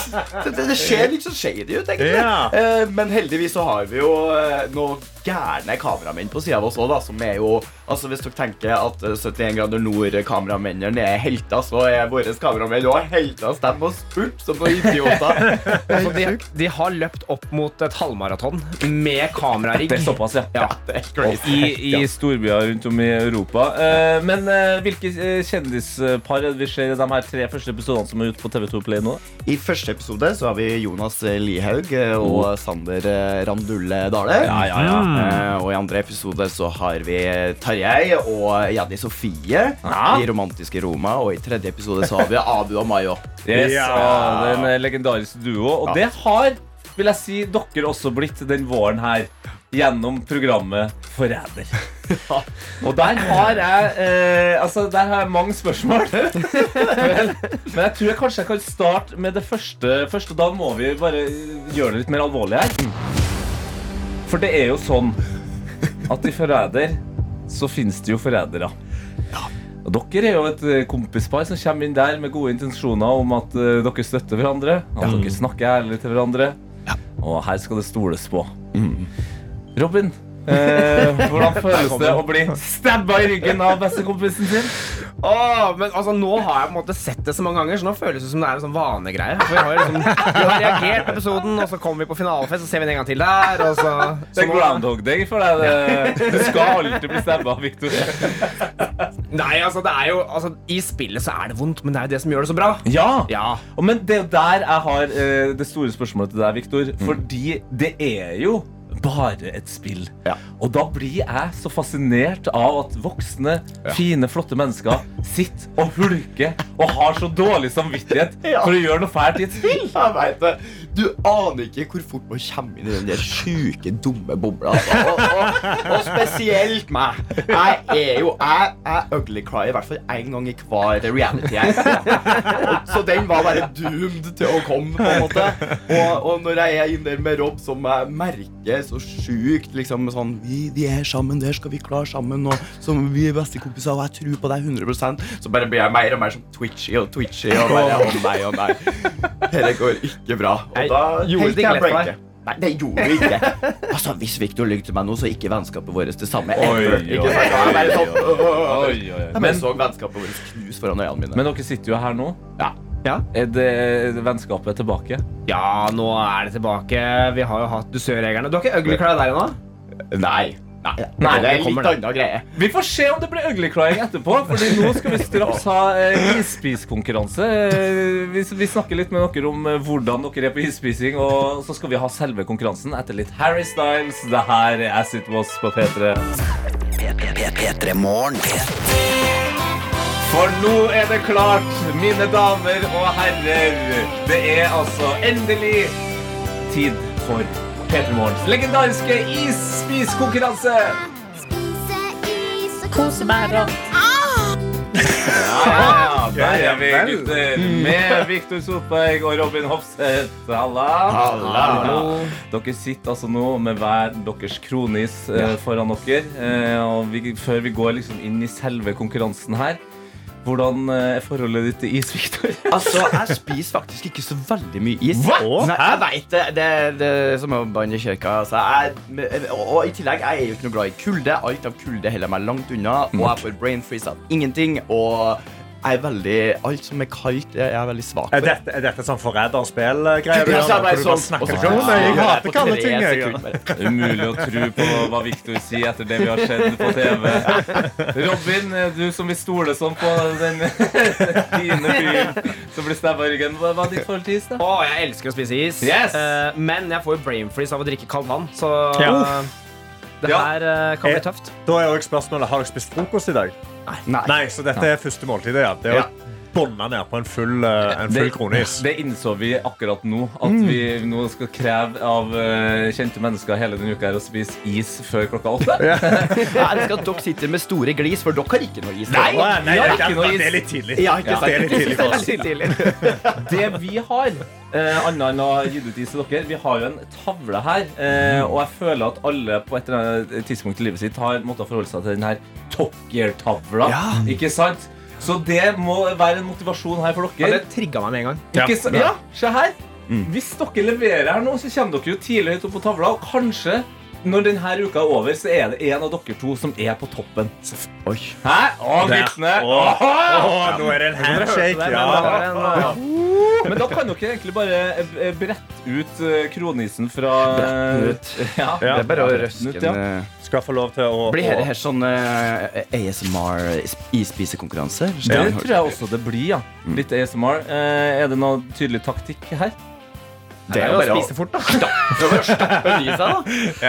Det, det, det ser litt så shady ut, egentlig. Ja. Eh, men heldigvis så har vi jo eh, noen gærne kameramenn på sida av oss òg, da. Som er jo Altså Hvis dere tenker at eh, 71 grader nord-kameramennene er helter, så er våre kameramenn òg helter. Så de må spurt som noen idioter. Altså, de, de har løpt opp mot et halvmaraton med kamerarigg. Det er såpass, ja. Ja. Det er crazy. I, i storbyer rundt om i Europa. Uh, men uh, hvilke eh, kjendispar er det vi ser i de her tre første episodene som er ute på TV2 Play nå? I første episode så har vi Jonas Lihaug eh, og Sander eh, Randulle Dale. Ja, ja, ja. Eh, og i andre episode så har vi Tarjei og Jenny Sofie Ja. i romantiske Roma. Og i tredje episode så har vi Abu og Mayo. Yes, Ja. ja. en legendarisk duo. Og Ja. det har, vil jeg si, dere også blitt den våren her. Gjennom programmet Forræder. Og der har jeg eh, Altså, der har jeg mange spørsmål. men, men jeg tror jeg kanskje jeg kan starte med det første. første da må vi bare gjøre det litt mer alvorlig her. For det er jo sånn at i Forræder så finnes det jo forrædere. Og dere er jo et eh, kompispar som kommer inn der med gode intensjoner om at eh, dere støtter hverandre. At dere snakker ærlig til hverandre. Og her skal det stoles på. Robin, eh, hvordan føles det å bli stabba i ryggen av bestekompisen sin? Åh, men altså, Nå har jeg på en måte sett det så mange ganger, så nå føles det som det er en sånn vanegreie. For vi har, liksom, vi har reagert på episoden, og så kommer vi på finalefest, så ser vi den en gang til der. Og så, Det er groundhog day for deg. det- Du skal alltid bli stabba, Victor. Nei, altså, det er jo, altså, I spillet så er det vondt, men det er jo det som gjør det så bra. Ja. Ja. Men det er der jeg har uh, det store spørsmålet til deg, Victor. Fordi det er jo bare et spill. Ja. Og da blir jeg så fascinert av at voksne, fine, flotte mennesker sitter og hulker og har så dårlig samvittighet Ja. for å gjøre noe fælt i et spill. Jeg vet det. Du aner ikke hvor fort man kommer inn i den der sjuke, dumme bobla. Altså. Og, og, og spesielt meg. Jeg er jo Jeg er ugly cry i hvert fall én gang i hver reality. Jeg. ser. så den var bare doomed til å komme, på en måte. Og, og når jeg er inne der med Rob, som jeg merker så sjukt liksom sånn vi, vi er sammen, det skal vi klare sammen, og som vi er bestekompiser, og jeg tror på deg 100% Så bare blir jeg mer og mer sånn twitchy og twitchy. Og bare, å nei, å nei. Dette går ikke bra. Og da gjorde det ikke lett for deg. Nei, det gjorde vi ikke. Altså, Hvis Victor lyver til meg nå, så er ikke vennskapet vårt det samme. Oi, ever. oi, oi, sånn, oi, oi, oi. Jeg Men- så vennskapet vårt knust foran øynene mine. Men dere sitter jo her nå. Ja. Er det er det vennskapet tilbake? Ja, nå er det tilbake. Vi har jo hatt dusørjegerne. Du har ikke ugly cry der ennå? Nei. Nei, Nei, det er litt annen greie. Vi får se om det blir ugly etterpå, Fordi nå skal vi straks ha eh. Eh, vi, vi snakker litt med dere om eh, hvordan dere er på isspising, og så skal vi ha selve konkurransen etter litt Harry Styles. Det her er As It Was på P3. For nå er det klart, mine damer og herrer. Det er altså endelig tid for P3 Morgens legendariske isspiskonkurranse. Kose meg rått. Ja, ja, der er vi, gutter. Med Viktor Solberg og Robin Hofseth. Halla. Halla. Dere sitter altså nå med hver deres kronis eh, foran dere. Eh, og vi, før vi går liksom inn i selve konkurransen her, hvordan eh, er forholdet ditt til is, Viktor? Altså, jeg spiser faktisk ikke så veldig mye is. Hva? Nei, jeg vet det. Det det er som å banne i kirka. Altså, jeg, og, og i tillegg, jeg er jo ikke noe glad i kulde. Alt av kulde holder meg langt unna. Og jeg får brain freeze av ingenting. Og jeg er veldig Alt som er kaldt, er jeg veldig svak Er for. dette, er dette sånn forræderspill-greier? Ja, jeg bare sånn- Jeg hater kalde ting. jeg. Umulig å tro på hva Victor sier etter det vi har sett på TV. Robin, eh, du som vi stoler sånn på den fine fyren som blir stabba i ryggen. Hva er ditt forhold til is, da? Å, jeg elsker å spise is. Yes. Eh, men jeg får jo brain freeze av å drikke kaldt vann. Så Ja. Det Ja. her eh, kan bli Eh, tøft. Da er også spørsmålet, Har dere spist frokost i dag? Nei. Nei, så dette er første måltidet. Ja. Det er Ja. Å bånde ned på en full, eh, en full kronis. det innså vi akkurat nå. At vi nå skal kreve av eh, kjente mennesker hele denne uka her å spise is før klokka åtte. Jeg elsker at dere sitter med store glis, for dere har ikke noe is. Nei. Nei, har det, ikke noe is. det er litt tidlig. Ja, ikke sant? Det er litt tidlig for oss. Det vi har, eh, annet enn å gi ut is til dere, vi har jo en tavle her. Eh, og jeg føler at alle på et eller annet tidspunkt i livet sitt har måttet forholde seg til den her Top Gear-tavla. Ja. Ikke sant? Så det må være en motivasjon her for Ja, dere. det trigga meg med en gang. Ikke så, ja, se her. Hvis dere leverer her nå, så kommer dere jo tidlig høyt opp på tavla. Og kanskje når denne uka er over, så er det en av dere to som er på toppen. Oi. Hæ? Å, guttene. Nå er det en handshake. Ja. Ja. Men da kan dere egentlig bare eh, brette ut eh, kronisen fra Brette ut. Ja, Det er bare å røske den ut, ja. Eh, Skal få lov til å Blir dette her sånn uh, ASMR-ispisekonkurranse? Det tror jeg også det blir, ja. Litt ASMR. Uh, er det noe tydelig taktikk her? Det er jo å spise fort, da.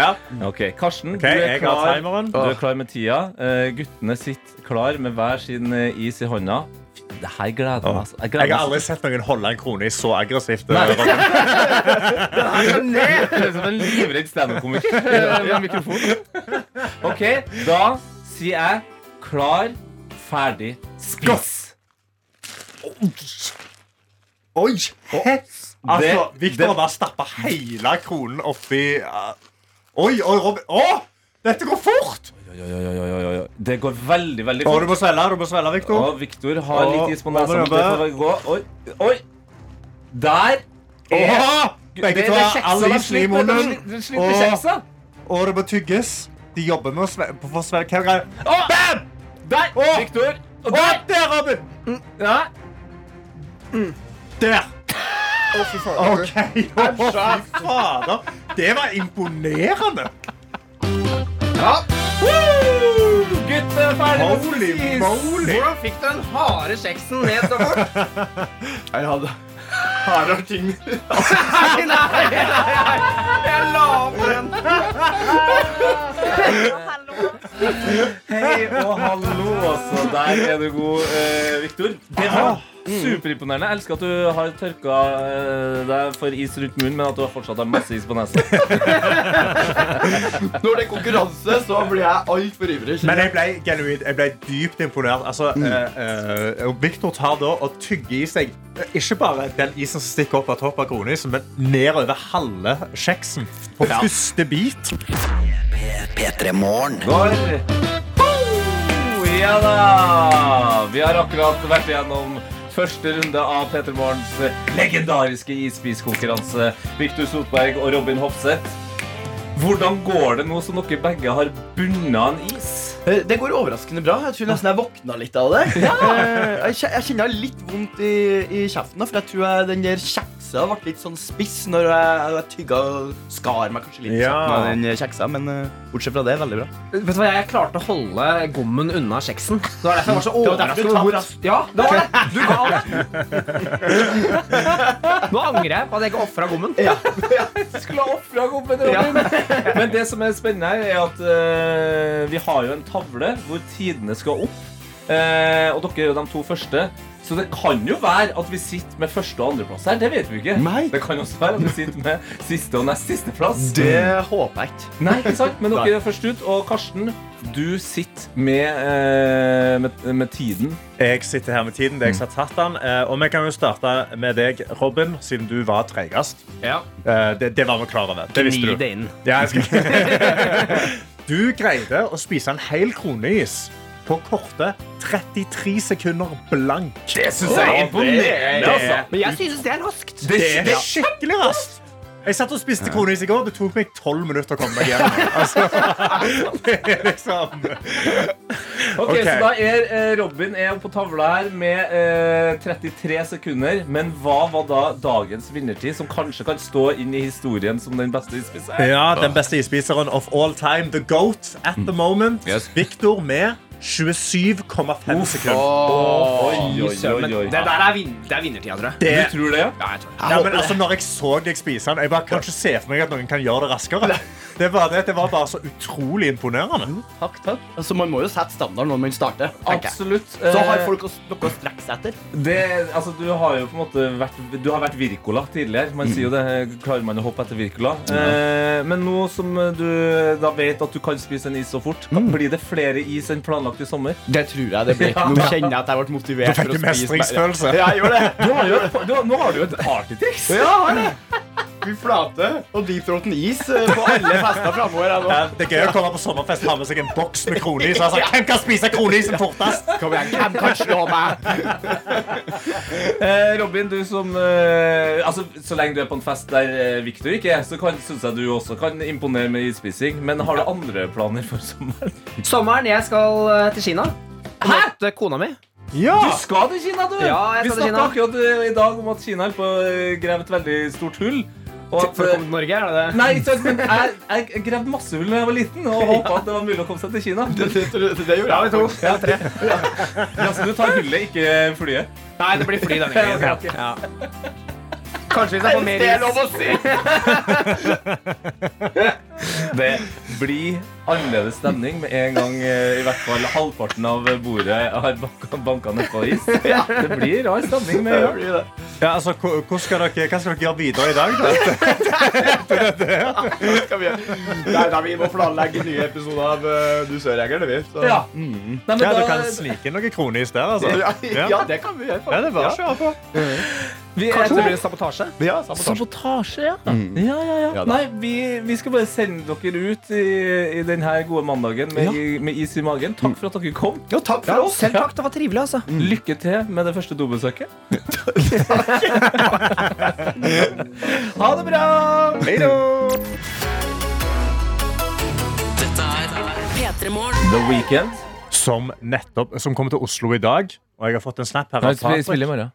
Ja. Ok, Karsten, okay, du, er klar, du er klar med tida. Uh, guttene sitter klar med hver sin eh, is i hånda. Det her gleder jeg meg. altså. Jeg Jeg har aldri sett noen holde en krone i så aggressivt. Nei. Det er som en livredd standup-komiker med mikrofon. OK, da sier jeg klar, ferdig, spiss. Oi! Altså, Det- Victor har bare stappa hele kronen oppi uh, Oi, oi, Robin. Å! Dette går fort! Oi, oi, oi, oi. Det går veldig, veldig fort. fort. du må svelge, du må svelge, Victor. Og Victor har litt is på nesa. Det får gå. Oi, oi. Der er Oha! Begge to har all isen i munnen. slipper kjeksa. Og det må tygges. De jobber med å svelge. Svelge. Hva er greia? Bam! Der! Victor. Og der! der, Robin! Ja. Der. Å, fy fader. Det var imponerende. Ja, det var imponerende med Holy moly. Hvordan fikk du den harde kjeksen ned så fort? Jeg hadde hardere ting. Nei, nei, nei, nei. Jeg la på den. Hei og hallo, altså. Der er du god, eh, Viktor. Det var superimponerende. Jeg elsker at du har tørka eh, deg for is rundt munnen, men at du fortsatt har masse is på nesa. Når det er konkurranse, så blir jeg altfor ivrig. Men jeg ble genuint Jeg ble dypt imponert. Altså, eh, eh, og Victor tar da og tygger i seg eh, ikke bare den isen som stikker opp av toppen av kronisen, men nedover halve kjeksen på Ja. første bit. Oh, ja da! Vi har akkurat vært igjennom Første runde av Peter Morgens legendariske isbiskonkurranse. Victor Sotberg og Robin Hofseth. Hvordan går det nå som dere begge har bundet en is? Eh, Det går overraskende bra. Jeg tror nesten jeg våkna litt av det. Ja. Jeg kjenner litt vondt i, i kjeften, for jeg tror jeg, den der kjeksa ble litt sånn spiss når jeg, jeg tygga og skar meg kanskje litt Ja. den kjeksa. Men uh, bortsett fra det, veldig bra. Vet du hva, Jeg klarte å holde gommen unna kjeksen. Det var derfor jeg var så Det overrasket over hvor Ja, det var det. Du ga alt. Nå angrer jeg på at jeg ikke ofra gommen. Ja. Skulle ha ofra gommen, Robin. Men det som er spennende her, er at uh, vi har jo en tavle hvor tidene skal opp. Uh, og dere er jo de to første. Så det kan jo være at vi sitter med første- og andreplass her. Det vet vi ikke. Nei. Det kan også være at vi sitter med siste og nest siste plass. Det håper jeg ikke. Nei, ikke sant? Men dere er først ut. Og Karsten, du sitter med, eh, med, med tiden. Jeg sitter her med tiden. Det er jeg som har tatt den. Eh, Og vi kan jo starte med deg, Robin, siden du var treigest. Ja. Eh, Det, det var vi klar over. Det visste Gni du. det inn. Ja, jeg skal... Du greide å spise en hel kroneis på korte 33 sekunder blank. Det syns jeg er imponerende. altså. Men jeg synes det er raskt. Det er skikkelig raskt. Jeg satt og spiste kronis i går. Det tok meg tolv minutter å komme meg hjem. Altså, det er liksom Ok, Ok. Så da er eh, Robin er på tavla her med eh, 33 sekunder. Men hva var da dagens vinnertid, som kanskje kan stå inn i historien som den beste ispiseren? Ja, Den beste ispiseren of all time, the goat at the moment. Victor med 27,5 sekunder. Oi, oi, oi, oi. Det der er, vin det er vinnertida, tror jeg. Det, Du tror det, ja? Ja, jeg tror det. ja, men altså, når jeg så deg spise den, jeg bare kan ikke se for meg at noen kan gjøre det raskere. Det var, det, det var bare så utrolig imponerende. Takk, takk. Altså, man må jo sette standard når man starter. jeg. Absolutt. Så har Eh, folk noe å strekke seg etter. det, altså, du har jo på en måte vært Du har vært Virkola tidligere. Man sier jo det. Klarer man å hoppe etter Wirkola? Eh, men nå som du da vet at du kan spise en is så fort, blir det flere is enn planlagt i sommer? Det tror jeg det blir. Nå kjenner jeg at jeg ble motivert. Du fikk mestringsfølelse. Ja, jeg gjorde det. Du har jo, du, har- nå har du jo et partytriks. Ja, jeg har det. Fy flate. Og deep throaten is eh, på alle fester framover. Ja, Det er gøy å komme på sommerfest ha med seg en boks med kronis. Altså, hvem kan spise kronisen fortest? Kom igjen, hvem kan slå meg? Eh, Robin, du som eh, Altså, Så lenge du er på en fest der eh, Victor ikke er, så syns jeg du også kan imponere med isspising. Men har du andre planer for sommeren? Sommeren, jeg skal eh, til Kina. Møte kona mi. Ja! Du skal til Kina, du! Ja, jeg Vi skal Vi snakka akkurat eh, i dag om at Kina holder på å grave et veldig stort hull. Og For å komme til Norge, er det det? Nei, ikke sant, men jeg, jeg gravde masse hull da jeg var liten og håpa at det var mulig å komme seg til Kina. Det, det, det, det gjorde jeg. to. Ja, tre. Ja, så du tar hullet, ikke flyet? Nei, det blir fly denne gangen. Ja. Kanskje hvis jeg får mer Det er is. lov å si. Det blir annerledes stemning med en gang eh, i hvert fall halvparten av bordet har banka, nedpå is. Ja. Det blir rar stemning med en gang. Ja, altså, hvor skal dere, hva skal dere gjøre videre i dag? Da? Nei, da, vi må planlegge nye episoder av Du Du sørjeger, det vi. Så. Ja. Nei, men Ja, da, du kan snike inn noe kronis der. Altså. Ja, Ja. ja, det kan vi gjøre. Ja, det er bare å kjøre på. vi er blir sabotasje? Ja, sabotasje. Sabotasje, ja. ja, ja, ja. Ja. Nei, vi, vi skal bare sende dere ut i, i denne gode mandagen med, ja. med is i magen. Takk for at dere kom. Ja, takk Ja, oss. selv takk, det var trivelig, altså. Lykke til med det første dobesøket. ha det bra! Hei da! Dette P3 Morgen. The Weekend. Som nettopp Som kommer til Oslo i dag. Og jeg har fått en snap her av Patrick. morgen.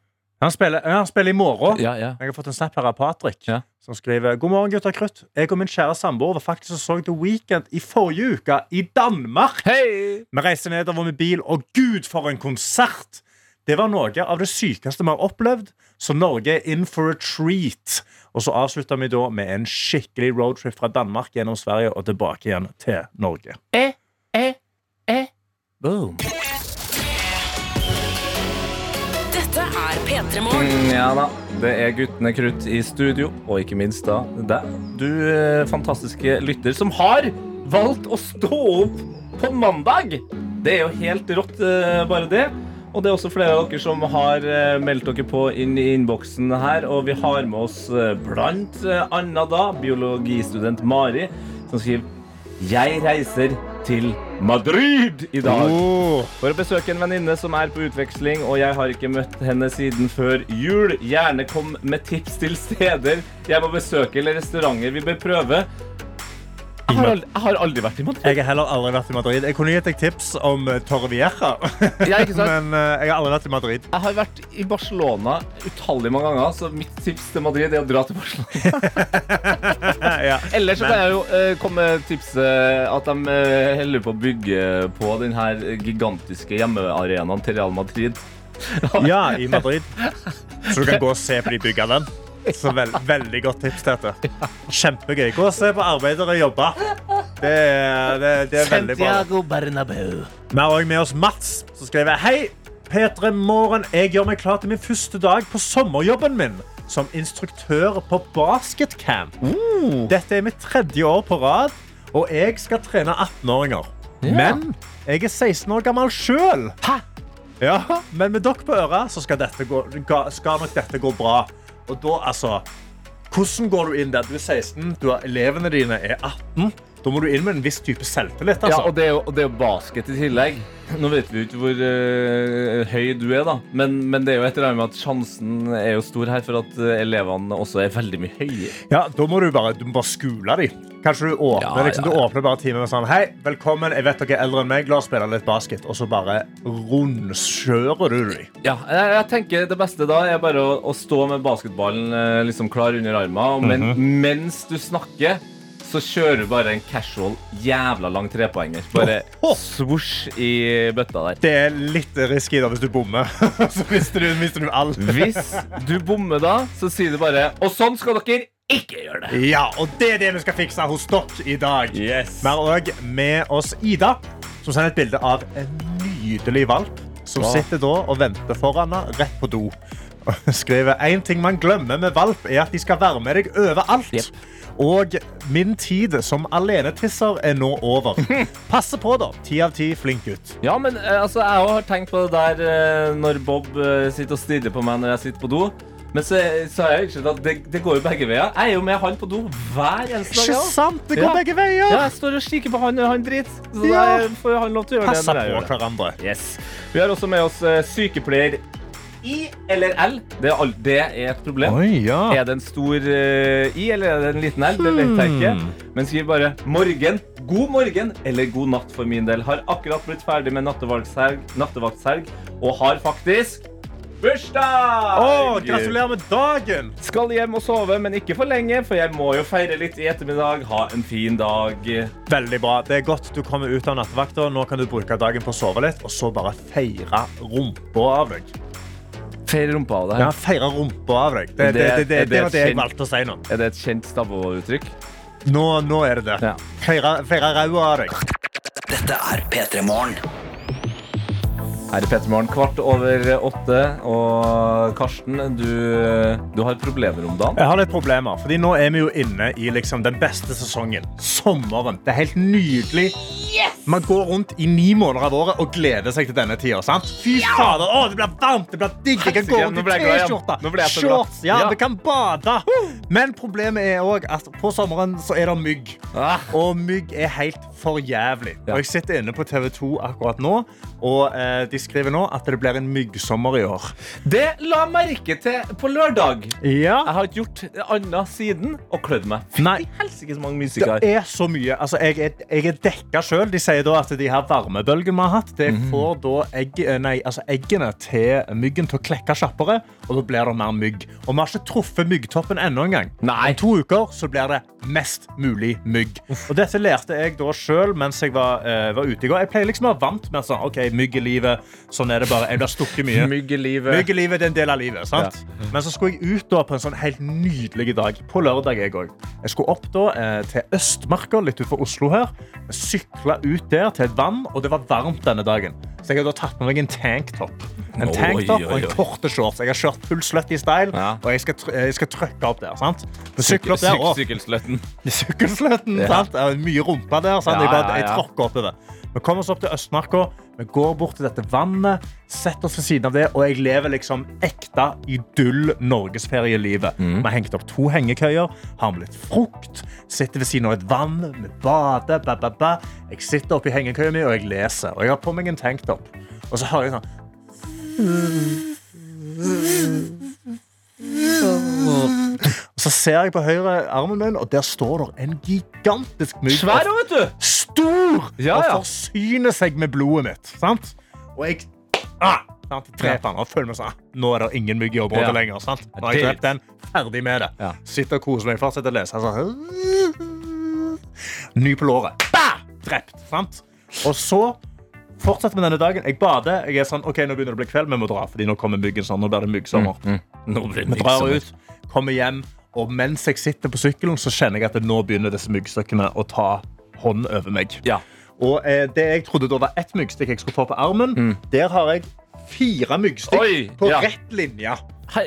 Han spiller, han spiller i morgen. Ja, ja. Jeg har fått en snap her av Patrick Ja. som skriver God morgen, gutter krutt. Jeg og min kjære samboer var faktisk og så The Weekend i forrige uke i Danmark. Hei! Vi reiste nedover med bil, og gud, for en konsert! Det var noe av det sykeste vi har opplevd, så Norge er in for a treat. Og så avslutta vi da med en skikkelig roadtrip fra Danmark gjennom Sverige og tilbake igjen til Norge. Boom. Dette er P3 Morgen. Mm, Ja da. Det er guttene krutt i studio, og ikke minst da deg. Du eh, fantastiske lytter som har valgt å stå opp på mandag. Det er jo helt rått, eh, bare det. Og det er også flere av dere som har eh, meldt dere på inn i innboksen her. Og vi har med oss blant annet da biologistudent Mari, som skriver Jeg reiser til Madrid i dag. Oh. For å besøke en venninne som er på utveksling, og jeg har ikke møtt henne siden før jul. Gjerne kom med tips til steder jeg må besøke eller restauranter vi bør prøve. Jeg har aldri, jeg har aldri vært i Madrid. Jeg har heller aldri vært i Madrid. Jeg kunne gitt deg tips om eh, Torrevieja, Ja, men eh, jeg har aldri vært i Madrid. Jeg har vært i Barcelona utallige mange ganger, så mitt tips til Madrid er å dra til Barcelona. ja. Eller så kan jeg jo uh, komme med tipset at de holder på å bygge på den her gigantiske hjemmearenaen til Real Madrid. ja, i Madrid. Så du kan gå og se på de bygger den. Så veld, veldig godt tips, Tete. Kjempegøy. Gå og se på arbeidere jobbe. Det er, det, det er veldig bra. Bernabeu. Vi har også med oss Mats, som skriver Hei, P3 Morgen. Jeg gjør meg klar til min første dag på sommerjobben min som instruktør på basketcamp. Dette er mitt tredje år på rad, og jeg skal trene 18-åringer. Men jeg er 16 år gammel sjøl. Ja, men med dere på øret så skal, dette gå, skal nok dette gå bra. Og da, altså Hvordan går du inn der? Du er 16, du har, elevene dine er 18. Da må du inn med en viss type selvtillit. Ja, Altså. og det er jo, og det er jo basket i tillegg. Nå vet vi jo ikke hvor uh, høy du er, da. Men, men det er jo et eller annet med at sjansen er jo stor her for at eh, elevene også er veldig mye høye. Ja, da må du bare, du må bare skule dem. Kanskje du åpner, Ja, liksom, ja, du åpner bare teamet med sånn Hei, velkommen, jeg vet dere er eldre enn meg, la oss spille litt basket. Og så bare rundkjører du dem. Ja, jeg, jeg tenker Det beste da er bare å, å stå med basketballen eh, liksom klar under armen. Men mens du snakker, så kjører du bare en casual, jævla lang trepoenger. Bare svosj i bøtta der. Det er litt risky da hvis du bommer. så mister du, mister du alt. Hvis du bommer da, så sier du bare Og sånn skal dere ikke gjøre det. Ja, og det er det vi skal fikse hos dere i dag. Yes. Vi har også med oss Ida, som sender et bilde av en nydelig valp. Som ja. sitter da og venter foran henne rett på do. Og skriver en ting man glemmer med valp, er at de skal være med deg overalt. Og min tid som alenetisser er nå over. Passe på, da. Ti av ti, flink gutt. Ja, men eh, altså, jeg har tenkt på det der eh, når Bob eh, sitter og stirrer på meg når jeg sitter på do. Men så, så jeg ikke at det, det går jo begge veier. Jeg er jo med han på do hver eneste dag. Ikke sant? Det går Ja. begge veier. Ja, jeg står og kikker på han, og han driter. Så Ja. da får han lov til å gjøre Passer det. Passer på hverandre. Yes. Vi har også med oss sykepleier I eller L. Det er, det er et problem. Oi, ja. Er det en stor eh, I eller er det en liten L? Det vet jeg ikke. Men skriv bare 'morgen', 'god morgen' eller 'god natt' for min del. Har akkurat blitt ferdig med nattevaktshelg, nattevaktshelg og har faktisk bursdag! Å, gratulerer med dagen! Skal hjem og sove, men ikke for lenge, for jeg må jo feire litt i ettermiddag. Ha en fin dag. Veldig bra. Det er godt du kommer ut av nattevakta. Nå kan du bruke dagen på å sove litt, og så bare feire rumpa av deg. Feire rumpa av deg. Ja, feire rumpa av deg. Det, det, det, det, det var det jeg kjent- valgte å si nå. Er det et kjent stabbeuttrykk? Nå, nå er det det. Ja. Feire ræva av deg. Dette er P3 Morgen. Her i Pettermorgen kvart over åtte. Og Karsten, du, du har problemer om dagen. Jeg har litt problemer, fordi nå er vi jo inne i liksom den beste sesongen. Sommeren. Det er helt nydelig. Man går rundt i ni måneder av året og gleder seg til denne tida. sant? Fy fader, å, det blir varmt, det blir digg. Jeg kan gå rundt i. T-skjorte, shorts, ja, Ja. vi kan bade. Men problemet er òg at på sommeren så er det mygg. Ah. Og mygg er helt for jævlig. Og jeg sitter inne på TV 2 akkurat nå, og eh, de skriver nå at det blir en myggsommer i år. Det la merke til på lørdag. Ja. Jeg har ikke gjort annet siden og klødd meg. Nei. Helsike så mange musikere. Det er så mye. Altså, jeg, er, jeg er dekka sjøl. De sier da at de her varmebølgene vi har hatt, det Mhm. får da egg, eh, nei, altså eggene til myggen til å klekke kjappere, og da blir det mer mygg. Og vi har ikke truffet myggtoppen ennå engang. Om to uker så blir det mest mulig mygg. Og dette lærte jeg da sjøl mens jeg var, uh, var ute i går. Jeg pleier liksom å være vant med sånn, OK, mygg i livet. Sånn er det bare. Jeg blir stukket mye. Myggelivet. i livet. Mygg i livet det er en del av livet. sant? Men så skulle jeg ut da på en sånn helt nydelig dag. På lørdag, jeg òg. Jeg skulle opp da eh, til Østmarka, litt utenfor Oslo her. Sykla ut der til et vann, og det var varmt denne dagen. Så jeg har da tatt med meg en tanktop. En tanktop og en korte shorts. Jeg har kjørt full slutty style, Ja. og jeg skal, jeg skal trykke opp der. sant? Sykler opp der, Syk- Sykkelsløtten. Sykkelsløtten. Ja. sant? Mye rumpa der. Sant? Ja, jeg, bare, ja, jeg ja. tråkker oppover. Vi kommer oss opp til Østmarka. Vi går bort til dette vannet, setter oss ved siden av det, og jeg lever liksom ekte idyll norgesferielivet. Vi har hengt opp to hengekøyer, har med litt frukt, sitter ved siden av et vann, vi bader, ba, ba, ba. Jeg sitter oppi hengekøya mi, og jeg leser. Og jeg har på meg en tanktop. Og så hører jeg sånn så ser jeg på høyre armen min, og der står det en gigantisk mygg. Svær, vet du! Stor! Ja, ja. Og forsyner seg med blodet mitt. Sant? Og jeg ah, sant? dreper den og føler meg sånn. Nå er det ingen mygg i området Ja. lenger. Sant? Nå har jeg drept den. Ferdig med det. Ja. Sitter og koser meg. Fortsetter å lese. Altså. Ny på låret. Bah! Drept. Sant? Og så fortsetter vi denne dagen. Jeg bader. Jeg er sånn, ok, Nå begynner det å bli kveld, vi må dra. Fordi nå kommer myggen sånn. Nå blir det myggsommer. Nå blir det Vi drar myggsommer. ut, kommer hjem, og mens jeg sitter på sykkelen, så kjenner jeg at nå begynner disse myggstykkene å ta hånd over meg. Ja. Og eh, det jeg trodde da var ett myggstikk jeg skulle få på armen, der har jeg fire myggstikk Oi, på ja. rett linje.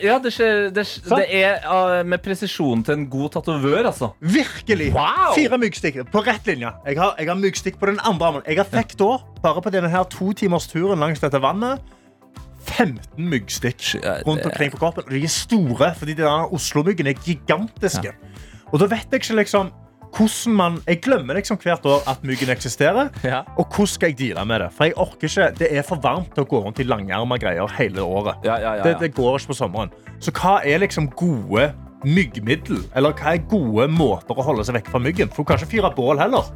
Ja, det, skjer, det, skjer, det er uh, med presisjonen til en god tatovør, altså. Virkelig! Wow! Fire myggstikk på rett linje. Jeg har, jeg har myggstikk på den andre armen. Jeg har fikk da, bare på denne her to timers turen langs dette vannet, 15 myggstikk rundt omkring på kroppen. Og de er store, fordi denne Oslo-myggene er gigantiske. Og da vet jeg ikke liksom hvordan man Jeg glemmer liksom hvert år at myggen eksisterer. Ja. Og hvordan skal jeg deale med det? For jeg orker ikke Det er for varmt til å gå rundt i langerma greier hele året. Ja, ja, Det, det går ikke på sommeren. Så hva er liksom gode myggmiddel? Eller hva er gode måter å holde seg vekk fra myggen? For du kan ikke fyre bål heller.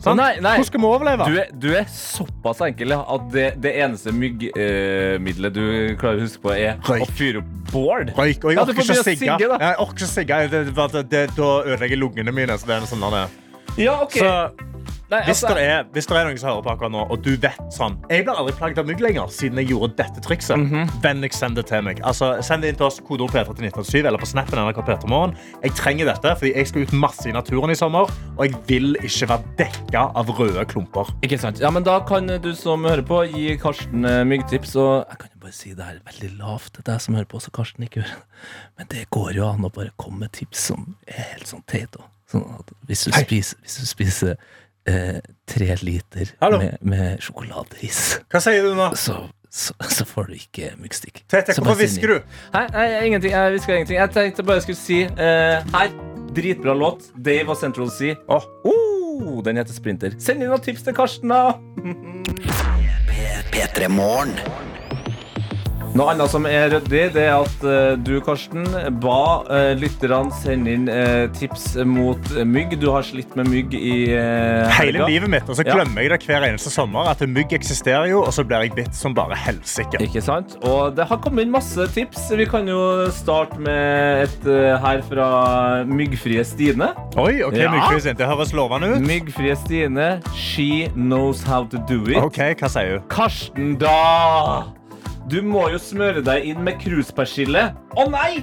Sant? Nei, nei. Hvordan skal vi overleve? Du er, du er såpass enkel ja, at det, det eneste myggmiddelet du klarer å huske på, er Røyk. å fyre opp bål. Røyk, og jeg orker ikke å sigge. Jeg orker ikke sigge. Det, det, det, det, da ødelegger lungene mine. Så det er sånn er. Ja, ok. Så Nei, hvis, altså, det er, hvis det er noen som hører på akkurat nå, og du vet sånn Jeg blir aldri plaget av mygg lenger siden jeg gjorde dette trikset. Mhm. Vennligst send det til meg. Altså, send det inn til oss kodeord P3 til 1987 eller på snappen NRK Petermorgen. Jeg trenger dette fordi jeg skal ut masse i naturen i sommer, og jeg vil ikke være dekka av røde klumper. Ikke sant? Ja, men Da kan du som hører på, gi Karsten eh, myggtips. Og jeg kan jo bare si det her veldig lavt til deg som hører på, så Karsten ikke hører. Men det går jo an å bare komme med tips som er helt sånn teit. da. Sånn at hvis du spiser, hvis du spiser eh, tre liter Hallo. med, med sjokoladeris, Hva sier du nå? så, så, så får du ikke myggstikk. Tete, Så hvorfor si hvisker du? Nei, hei, ingenting. Jeg hvisker ingenting. Jeg tenkte bare jeg skulle si eh, her. Dritbra låt. Dave og Central Sea. Åh. Oh, den heter Sprinter. Send inn noen tips til Karsten, da. P3 Morgen. Noe annet som er ryddig, det er at eh, du, Karsten, ba uh, lytterne sende inn eh, tips mot eh, mygg. Du har slitt med mygg i uh, Hele livet mitt, og så Ja. glemmer jeg det hver eneste sommer. At mygg eksisterer jo, og så blir jeg bitt som bare helsike. Ikke sant? Og det har kommet inn masse tips. Vi kan jo starte med et eh, her fra Myggfrie Stine. Oi, ok, Ja. myggfri Stine. Det høres lovende ut. Myggfrie Stine, she knows how to do it. Ok, hva sier du? Karsten, da! Du må jo smøre deg inn med kruspersille. Å nei!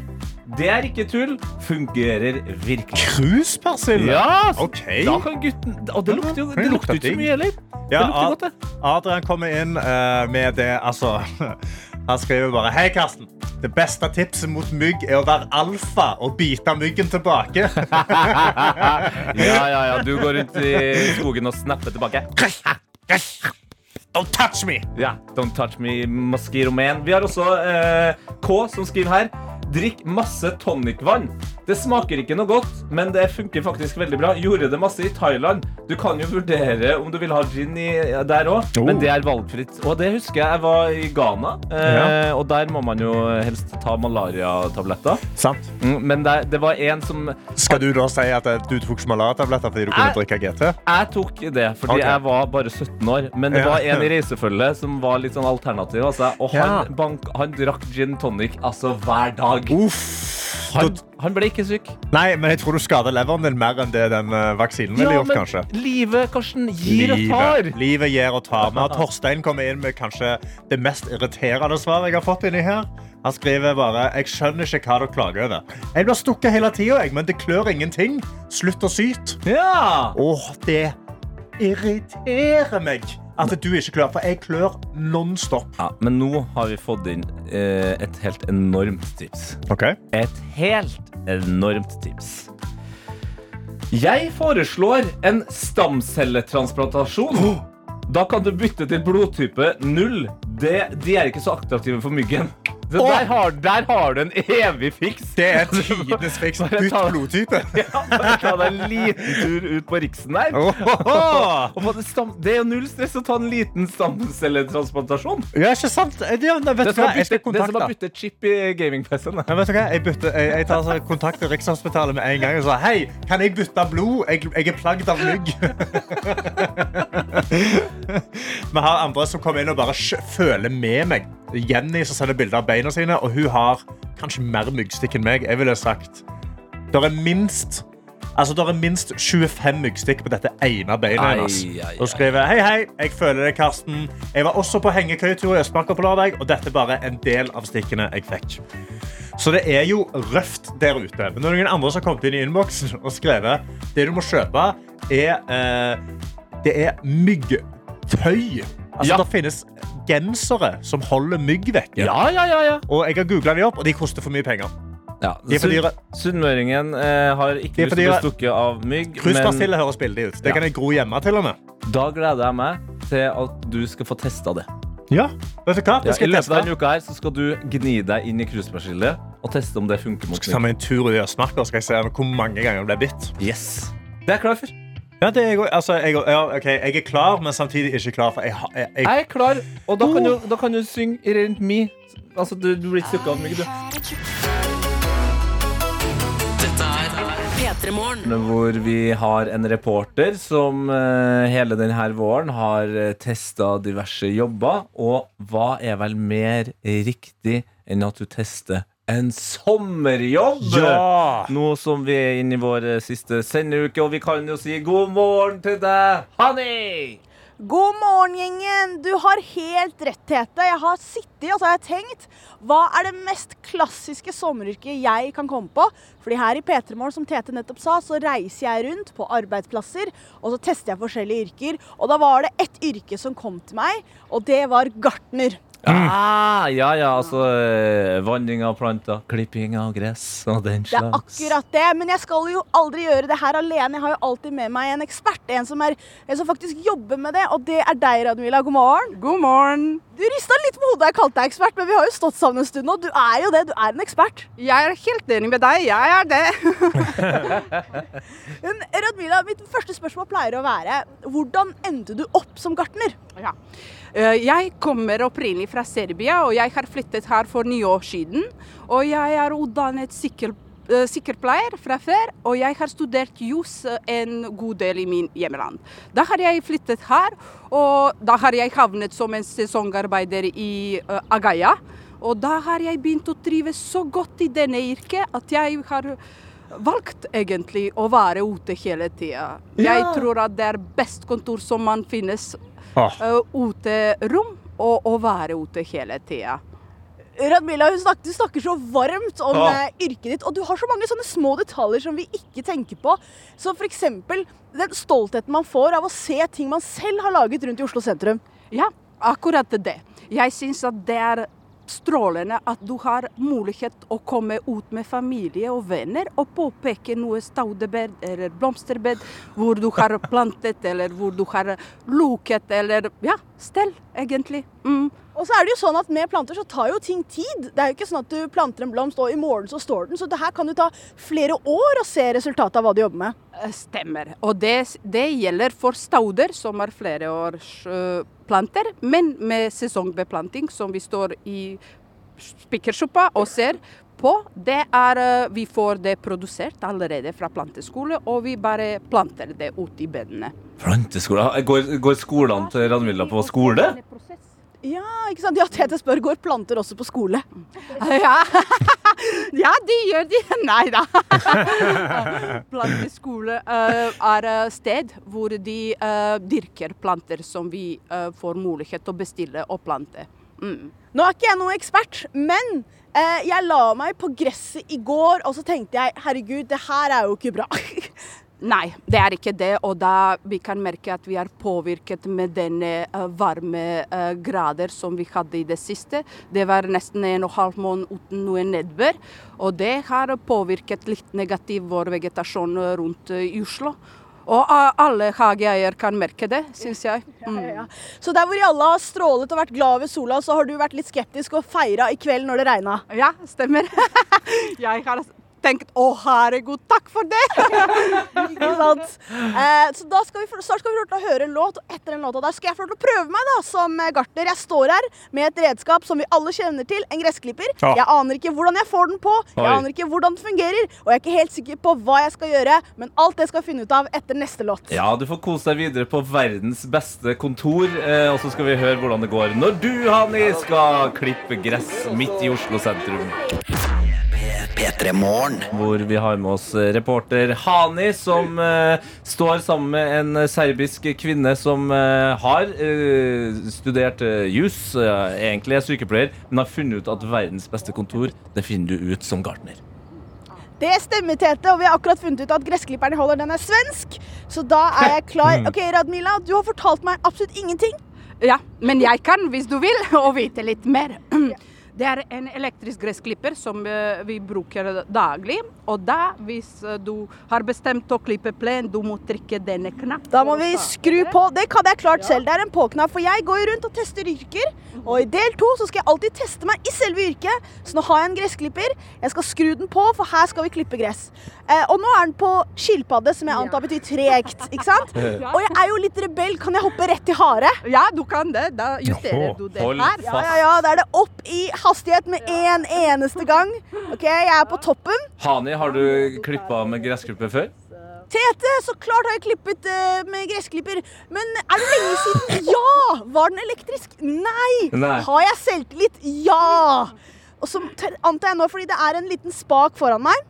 Det er ikke tull. Fungerer virkelig. Kruspersille? Ja, Ok. Da kan gutten Og det lukter jo det lukter ikke så mye heller. Ja, godt, det. Adrian kommer inn uh, med det, altså Han skriver bare Hei, Karsten. Det beste tipset mot mygg er å være alfa og bite myggen tilbake. Ja, ja, ja. Du går rundt i skogen og snapper tilbake. Don't touch me! Ja, Don't touch me, Mosquito Man. Vi har også eh, K som skriver her. Drikk masse tonicvann. Det smaker ikke noe godt, men det funker faktisk veldig bra. Gjorde det masse i Thailand. Du kan jo vurdere om du vil ha gin i, der òg, Oh. men det er valgfritt. Og det husker jeg jeg var i Ghana, eh, Ja. og der må man jo helst ta malariatabletter. Sant. Mm, Men det, det var en som Skal du da si at du tok malariatabletter fordi du kunne Jeg- drikke GT? Jeg tok det fordi okay. jeg var bare 17 år. Men det Ja. var en i reisefølget som var litt sånn alternativ. Altså, og han, Ja. bank, han drakk gin tonic altså hver dag. Uff. Han, han ble ikke syk. Nei, men jeg tror du skader leveren din mer enn det den eh, vaksinen ville Ja, gjort, men kanskje. livet, Karsten, gir og tar. Livet, livet gir og tar. Vi har Torstein kommet inn med kanskje det mest irriterende svaret jeg har fått inni her. Han skriver bare Jeg skjønner ikke hva dere klager over. Jeg blir stukket hele tida, men det klør ingenting. Slutt å syte. Ja! Åh, det irriterer meg at du ikke klør, for jeg klør nonstop. Ja, men nå har vi fått inn eh, et helt enormt tips. Ok. Et helt enormt tips. Jeg foreslår en stamcelletransplantasjon. Da kan du bytte til blodtype 0. Det, de er ikke så attraktive for myggen. Så der, har, der har du en evig fiks. Det er tidenes fiks. Bare Bytt blodtype. Ja, bare ta deg en liten tur ut på Riksen der. Oh, oh, oh. det, det er jo null stress å ta en liten stamcelletransplantasjon. Ja, ikke sant? Det, ja, vet Det skal kontakte. bytte chip i gaming-PC-en. Vet du hva? Jeg, bytter, jeg, jeg tar så kontakt med Rikshospitalet med en gang og sier hei, kan jeg bytte blod? Jeg, jeg er plagd av mygg. Vi har andre som kommer inn og bare føler med meg. Jenny som sender bilder av beina sine, og hun har kanskje mer myggstikk enn meg. Jeg ville sagt det er minst Altså, det er minst 25 myggstikk på dette ene beinet hennes. Og skriver hei, hei, jeg føler det, Karsten. Jeg var også på hengekøyetur i Østmarka på lørdag, og dette er bare en del av stikkene jeg fikk. Så det er jo røft der ute. Men det er noen andre som har kommet inn i innboksen og skrevet det du må kjøpe, er, eh, det er myggtøy. Altså, Ja. Det finnes gensere som holder mygg vekke. Ja, ja, ja, ja. Og jeg har googla de opp, og de koster for mye penger. Ja, De. Sunnmøringen eh, har ikke lyst til å bli stukket av mygg. Krusbasille høres billig ut. Det Ja. kan jeg gro hjemme til og med. da gleder jeg meg til at du skal få testa det. Ja, vet du hva? Ja, Det I løpet av denne uka her så skal du gni deg inn i krusbasille og teste om det funker mot mygg Skal ta meg en tur i Østmarka og skal jeg se hvor mange ganger det blir bitt. Yes. Det er jeg klar for. Ja, det er jeg, også. altså, jeg, ja, okay, jeg er klar, men samtidig ikke klar. For jeg, jeg, jeg, Jeg er klar, og da kan du, da kan du synge Rent Me. Altså, du, du blir ikke stukket av mygg, du. Dette P3 Hvor vi har en reporter som eh, hele denne våren har uh, testa diverse jobber. Og hva er vel mer riktig enn at du tester en sommerjobb? Ja! Nå som vi er inne i vår eh, siste sendeuke, og vi kan jo si god morgen til deg, Hanni! God morgen, gjengen! Du har helt rett, Tete. Jeg har sittet og så har jeg tenkt hva er det mest klassiske sommeryrket jeg kan komme på? Fordi her i P3 Morgen, som Tete nettopp sa, så reiser jeg rundt på arbeidsplasser, og så tester jeg forskjellige yrker. Og da var det ett yrke som kom til meg, og det var gartner. Ah, ja, ja, altså eh, vanning av planter, klipping av gress og den Det er akkurat det, men jeg skal jo aldri gjøre det her alene. Jeg har jo alltid med meg en ekspert, en som, er, en som faktisk jobber med det, og det er deg, Radmila. God morgen. God morgen. Du rista litt på hodet da jeg kalte deg ekspert, men vi har jo stått sammen en stund, og du er jo det. Du er en ekspert. Jeg er helt enig med deg. Jeg er det. Men Radmila, mitt første spørsmål pleier å være hvordan endte du opp som gartner? Ja. Eh, Jeg kommer opprinnelig fra Serbia, og jeg har flyttet her for ni år siden. Og jeg er utdannet eh, sykkelpleier fra før, og jeg har studert jus en god del i min hjemland. Da har jeg flyttet her, og da har jeg havnet som en sesongarbeider i eh, Agaya. Og da har jeg begynt å trives så godt i denne yrket at jeg har valgt egentlig å være ute hele tida. Jeg tror at det er best kontor som man finnes. Uh, uterom, og å være ute hele tida. Radmila, hun snakker, du snakker så varmt om Ja. eh, yrket ditt, og du har så mange sånne små detaljer som vi ikke tenker på. Så eksempel den stoltheten man får av å se ting man selv har laget rundt i Oslo sentrum. Ja, akkurat det. Jeg syns at det er strålende at du har mulighet å komme ut med familie og venner og påpeke noe staudebed eller blomsterbed hvor du har plantet eller hvor du har luket eller ja, stell, egentlig. Mm. Og så er det jo sånn at med planter så tar jo ting tid. Det er jo ikke sånn at du planter en blomst og i morgen så står den. Så det her kan jo ta flere år å se resultatet av hva du jobber med. Eh, Stemmer. Og det, det gjelder for stauder, som er flereårsplanter, men med sesongbeplanting, som vi står i spikersuppa og ser på. Det er eh, Vi får det produsert allerede fra planteskole, og vi bare planter det ut i bedene. Planteskole? Går, går skolene til Ranvilla på skole? Ja, ikke sant? Ja, Tete spør går planter også på skole. Ja, ja de gjør de. Nei da. Planteskole eh, er et sted hvor de eh, dyrker planter som vi eh, får mulighet til å bestille og plante. Mm. Nå er ikke jeg noen ekspert, men eh, jeg la meg på gresset i går, og så tenkte jeg herregud, det her er jo ikke bra. Nei, det er ikke det. Og da vi kan merke at vi er påvirket med denne uh, varme uh, grader som vi hadde i det siste. Det var nesten en og en halv måned uten noe nedbør. Og det har påvirket litt negativt vår vegetasjon rundt uh, i Oslo. Og alle hageeier kan merke det, syns jeg. Mm. Ja, ja. Så der hvor alle har strålet og vært glad ved sola, så har du vært litt skeptisk og feira i kveld når det regna? Ja, stemmer. jeg har tenkt å herregud, takk for det! Ikke sant? Eh, så da skal vi, snart skal vi få høre en låt, og etter den låta der skal jeg få prøve meg da, som eh, gartner. Jeg står her med et redskap som vi alle kjenner til, en gressklipper. Ja. Jeg aner ikke hvordan jeg får den på, jeg Oi. aner ikke hvordan den fungerer, og jeg er ikke helt sikker på hva jeg skal gjøre, men alt det skal jeg finne ut av etter neste låt. Ja, du får kose deg videre på verdens beste kontor, eh, og så skal vi høre hvordan det går når du, Hani, skal klippe gress midt i Oslo sentrum. P3 Hvor vi har med oss eh, reporter Hani, som uh, står sammen med en eh, serbisk kvinne som uh, har uh, studert jus, egentlig er sykepleier, men har funnet ut at verdens beste kontor, det finner du ut som gartner. Det stemmer, Tete, og vi har akkurat funnet ut at gressklipperen jeg holder, den er svensk. Så da er jeg klar. Ok, Radmila, du har fortalt meg absolutt ingenting. Ja, men jeg kan, hvis du vil, og vite litt mer. Det er en elektrisk gressklipper som eh, vi bruker daglig. Og da, hvis eh, du har bestemt å klippe plen, du må trykke denne knappen. Da må vi skru på. Det kan jeg klart selv. Det er en på-knapp, for jeg går jo rundt og tester yrker. Og i del to så skal jeg alltid teste meg i selve yrket. Så nå har jeg en gressklipper. Jeg skal skru den på, for her skal vi klippe gress. Eh, og nå er den på skilpadde, som jeg antar betyr tregt. Ikke sant? Og jeg er jo litt rebell. Kan jeg hoppe rett i hare? Ja, du kan det. Da justerer du det her. Ja, ja, ja. Da er det opp i hastighet med én eneste gang. Ok, jeg er på toppen. Hani, har du klippa med gressklipper før? Tete, så klart har jeg klippet eh, med gressklipper. Men er det lenge siden? Ja! Var den elektrisk? Nei. Nei. Har jeg selvtillit? Ja! Og så antar jeg nå, fordi det er en liten spak foran meg.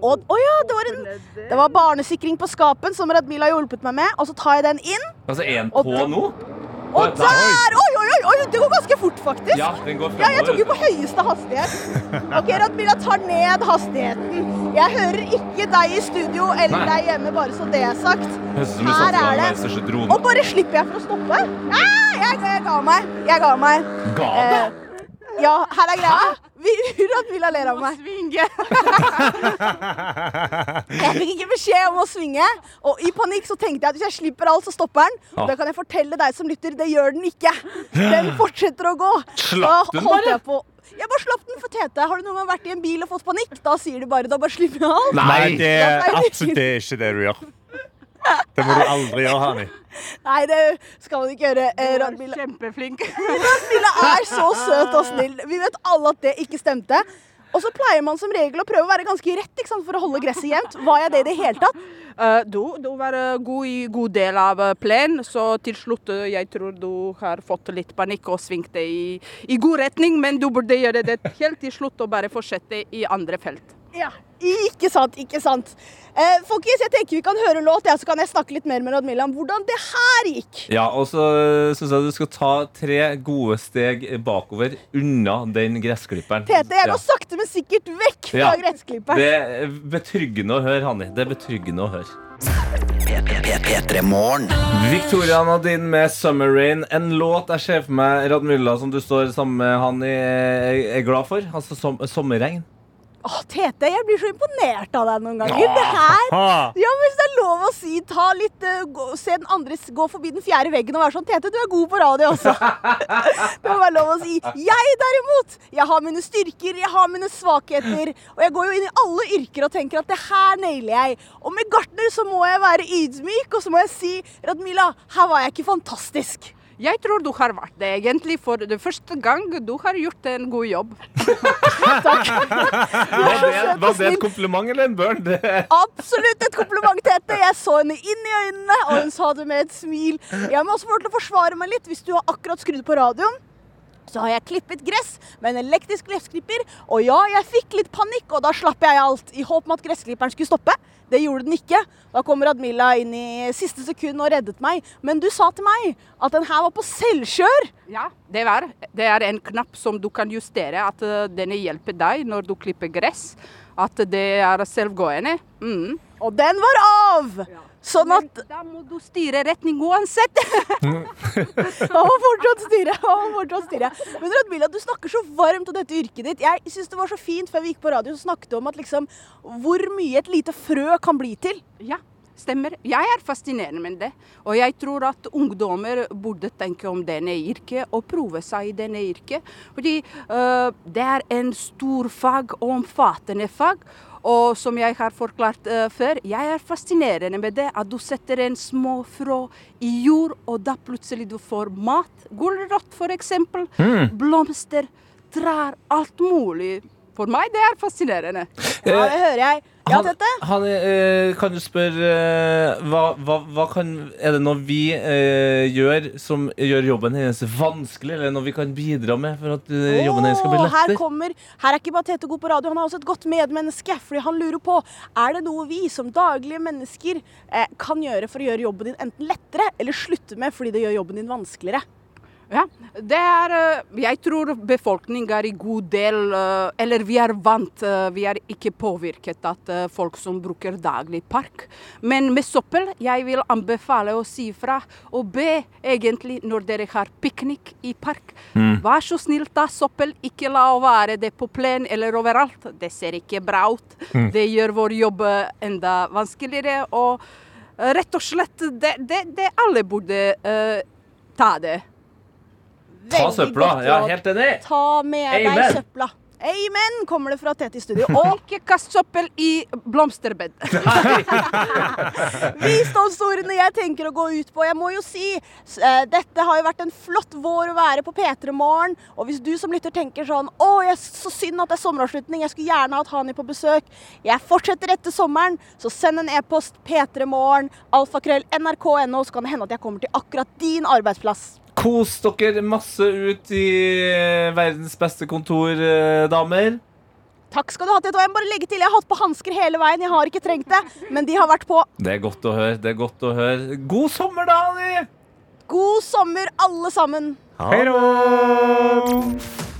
Og, å ja, det var, en, det var barnesikring på skapen som Radmila har hjulpet meg med. Og så tar jeg den inn. Altså en på nå? Og der! Oi, oi, det går ganske fort, faktisk. Ja, den går Ja, jeg tok jo på høyeste hastighet. Ok, Radmila tar ned hastigheten. Jeg hører ikke deg i studio eller Nei. deg hjemme, bare så det er sagt. Her er det. Og bare slipper jeg for å stoppe? Nei, jeg, jeg ga meg. Jeg ga meg. Ga Eh, deg? Ja, her er greia. Vi, Villa ler av meg. Jeg fikk ikke beskjed om å svinge, og i panikk så tenkte jeg at hvis jeg slipper alt, så stopper den. Og da kan jeg fortelle deg som lytter, det gjør den ikke. Den fortsetter å gå. Slapp den bare? Jeg, jeg bare slapp den for Tete. Har du noen gang vært i en bil og fått panikk? Da sier du bare da bare slipper jeg alt. Nei, det er absolutt det er ikke det du gjør. Det må du aldri gjøre, Hani. Nei, det skal man ikke gjøre. Eh, Radmila. Kjempeflink. Radmila er så søt og snill. Vi vet alle at det ikke stemte. Og så pleier man som regel å prøve å være ganske rett ikke sant, for å holde gresset jevnt. Var jeg det i det hele tatt? Uh, du, du var eh, god i god del av plenen, plen, så til slutt eh, jeg tror du har fått litt panikk og svingte i, i god retning, men du burde gjøre det helt til slutt og bare fortsette i andre felt. Ja. Ikke sant, ikke sant. Eh, folkens, jeg tenker vi kan høre låt, ja, så kan jeg snakke litt mer med Radmila om hvordan det her gikk. Ja, og så syns jeg du skal ta tre gode steg bakover unna den gressklipperen. Tete, jeg Ja. går sakte, men sikkert vekk fra Ja. gressklipperen. Det er betryggende å høre, Hanni. Det er betryggende å høre. P3 Morgen. Victoria Nadine med 'Summer Rain'. En låt jeg ser for meg Radmilla som du står sammen med han i, er, er glad for. Altså som, sommerregn. Åh, Tete, jeg blir så imponert av deg noen ganger. Det her. Ja, hvis det er lov å si, ta litt eh, gå, Se den andre s- gå forbi den fjerde veggen og være sånn Tete, du er god på radio også. det må være lov å si. Jeg derimot, jeg har mine styrker, jeg har mine svakheter. Og jeg går jo inn i alle yrker og tenker at det her nailer jeg. Og med gartner så må jeg være ydmyk, og så må jeg si Radmila, her var jeg ikke fantastisk. Jeg tror du har vært det egentlig for det første gang. Du har gjort en god jobb. Var det, var det et kompliment eller en børn? Absolutt et kompliment, Tete. Jeg så henne inn i øynene, og hun sa det med et smil. Jeg må også få til å forsvare meg litt. Hvis du har akkurat skrudd på radioen, så har jeg klippet gress med en elektrisk gressklipper. Og ja, jeg fikk litt panikk, og da slapp jeg alt i håp om at gressklipperen skulle stoppe. Det gjorde den ikke. Da kom Radmila inn i siste sekund og reddet meg. Men du sa til meg at den her var på selvkjør. Ja, det var. det er en knapp som du kan justere, at eh, denne hjelper deg når du klipper gress. At det er selvgående. Mm. Og den var av! Sånn at Da må du styre retning uansett. Han må fortsatt styre. Han må fortsatt styre. Men Radmila, du snakker så varmt om dette yrket ditt. Jeg synes det var så fint før vi gikk på radio, så snakket du om at liksom, hvor mye et lite frø kan bli til. Ja, stemmer. Jeg er fascinerende med det. Og jeg tror at ungdommer burde tenke om denne yrket og prøve seg i denne yrket. Fordi øh, det er en stor fag og omfattende fag. Og som jeg har forklart uh, før, jeg er fascinerende med det. At du setter en små frå i jord, og da plutselig du får mat. Gulrot, eksempel. Mm. Blomster, trær, alt mulig. For meg det er fascinerende. Ja, det hører jeg. Han, ja, han, eh, kan du spørre eh, hva, hva, hva kan, Er det noe vi eh, gjør som gjør jobben hennes vanskelig, eller noe vi kan bidra med for at eh, jobben hennes skal bli lettere? her kommer Her er ikke bare Tete god på radio, han er også et godt medmenneske. Fordi han lurer på er det noe vi som daglige mennesker eh, kan gjøre for å gjøre jobben din enten lettere eller slutte med fordi det gjør jobben din vanskeligere. Ja, det er øh, Jeg tror befolkningen er i god del øh, Eller vi er vant, øh, vi er ikke påvirket at folk som bruker daglig park. Men med søppel, jeg vil anbefale å si fra og be egentlig når dere har piknik i park. Mm. Vær så snill, ta søppel. Ikke la å være det på plen eller overalt. Det ser ikke bra ut. Mm. Det gjør vår jobb enda vanskeligere. Og rett og slett, det, det, det alle burde uh, ta det. Ta søpla. Ja, helt enig. Ta med Amen. deg søpla. Amen, kommer det fra Tete i studio. Og ikke kast søppel i blomsterbed. Visdomsordene jeg tenker å gå ut på. Jeg må jo si, eh, dette har jo vært en flott vår å være på P3 Morgen. Og hvis du som lytter tenker sånn Å, så synd at det er sommeravslutning. Jeg skulle gjerne hatt Hani på besøk. Jeg fortsetter etter sommeren, så send en e-post P3morgen, alfakrøll, nrk.no, så kan det hende at jeg kommer til akkurat din arbeidsplass. Kos dere masse ut i eh, verdens beste kontor, eh, damer. Takk skal du ha, Tete. Og jeg må bare legge til, jeg har hatt på hansker hele veien. Jeg har ikke trengt det, men de har vært på. Det er godt å høre. det er godt å høre God sommer, da, Anni! God sommer, alle sammen. Hei då!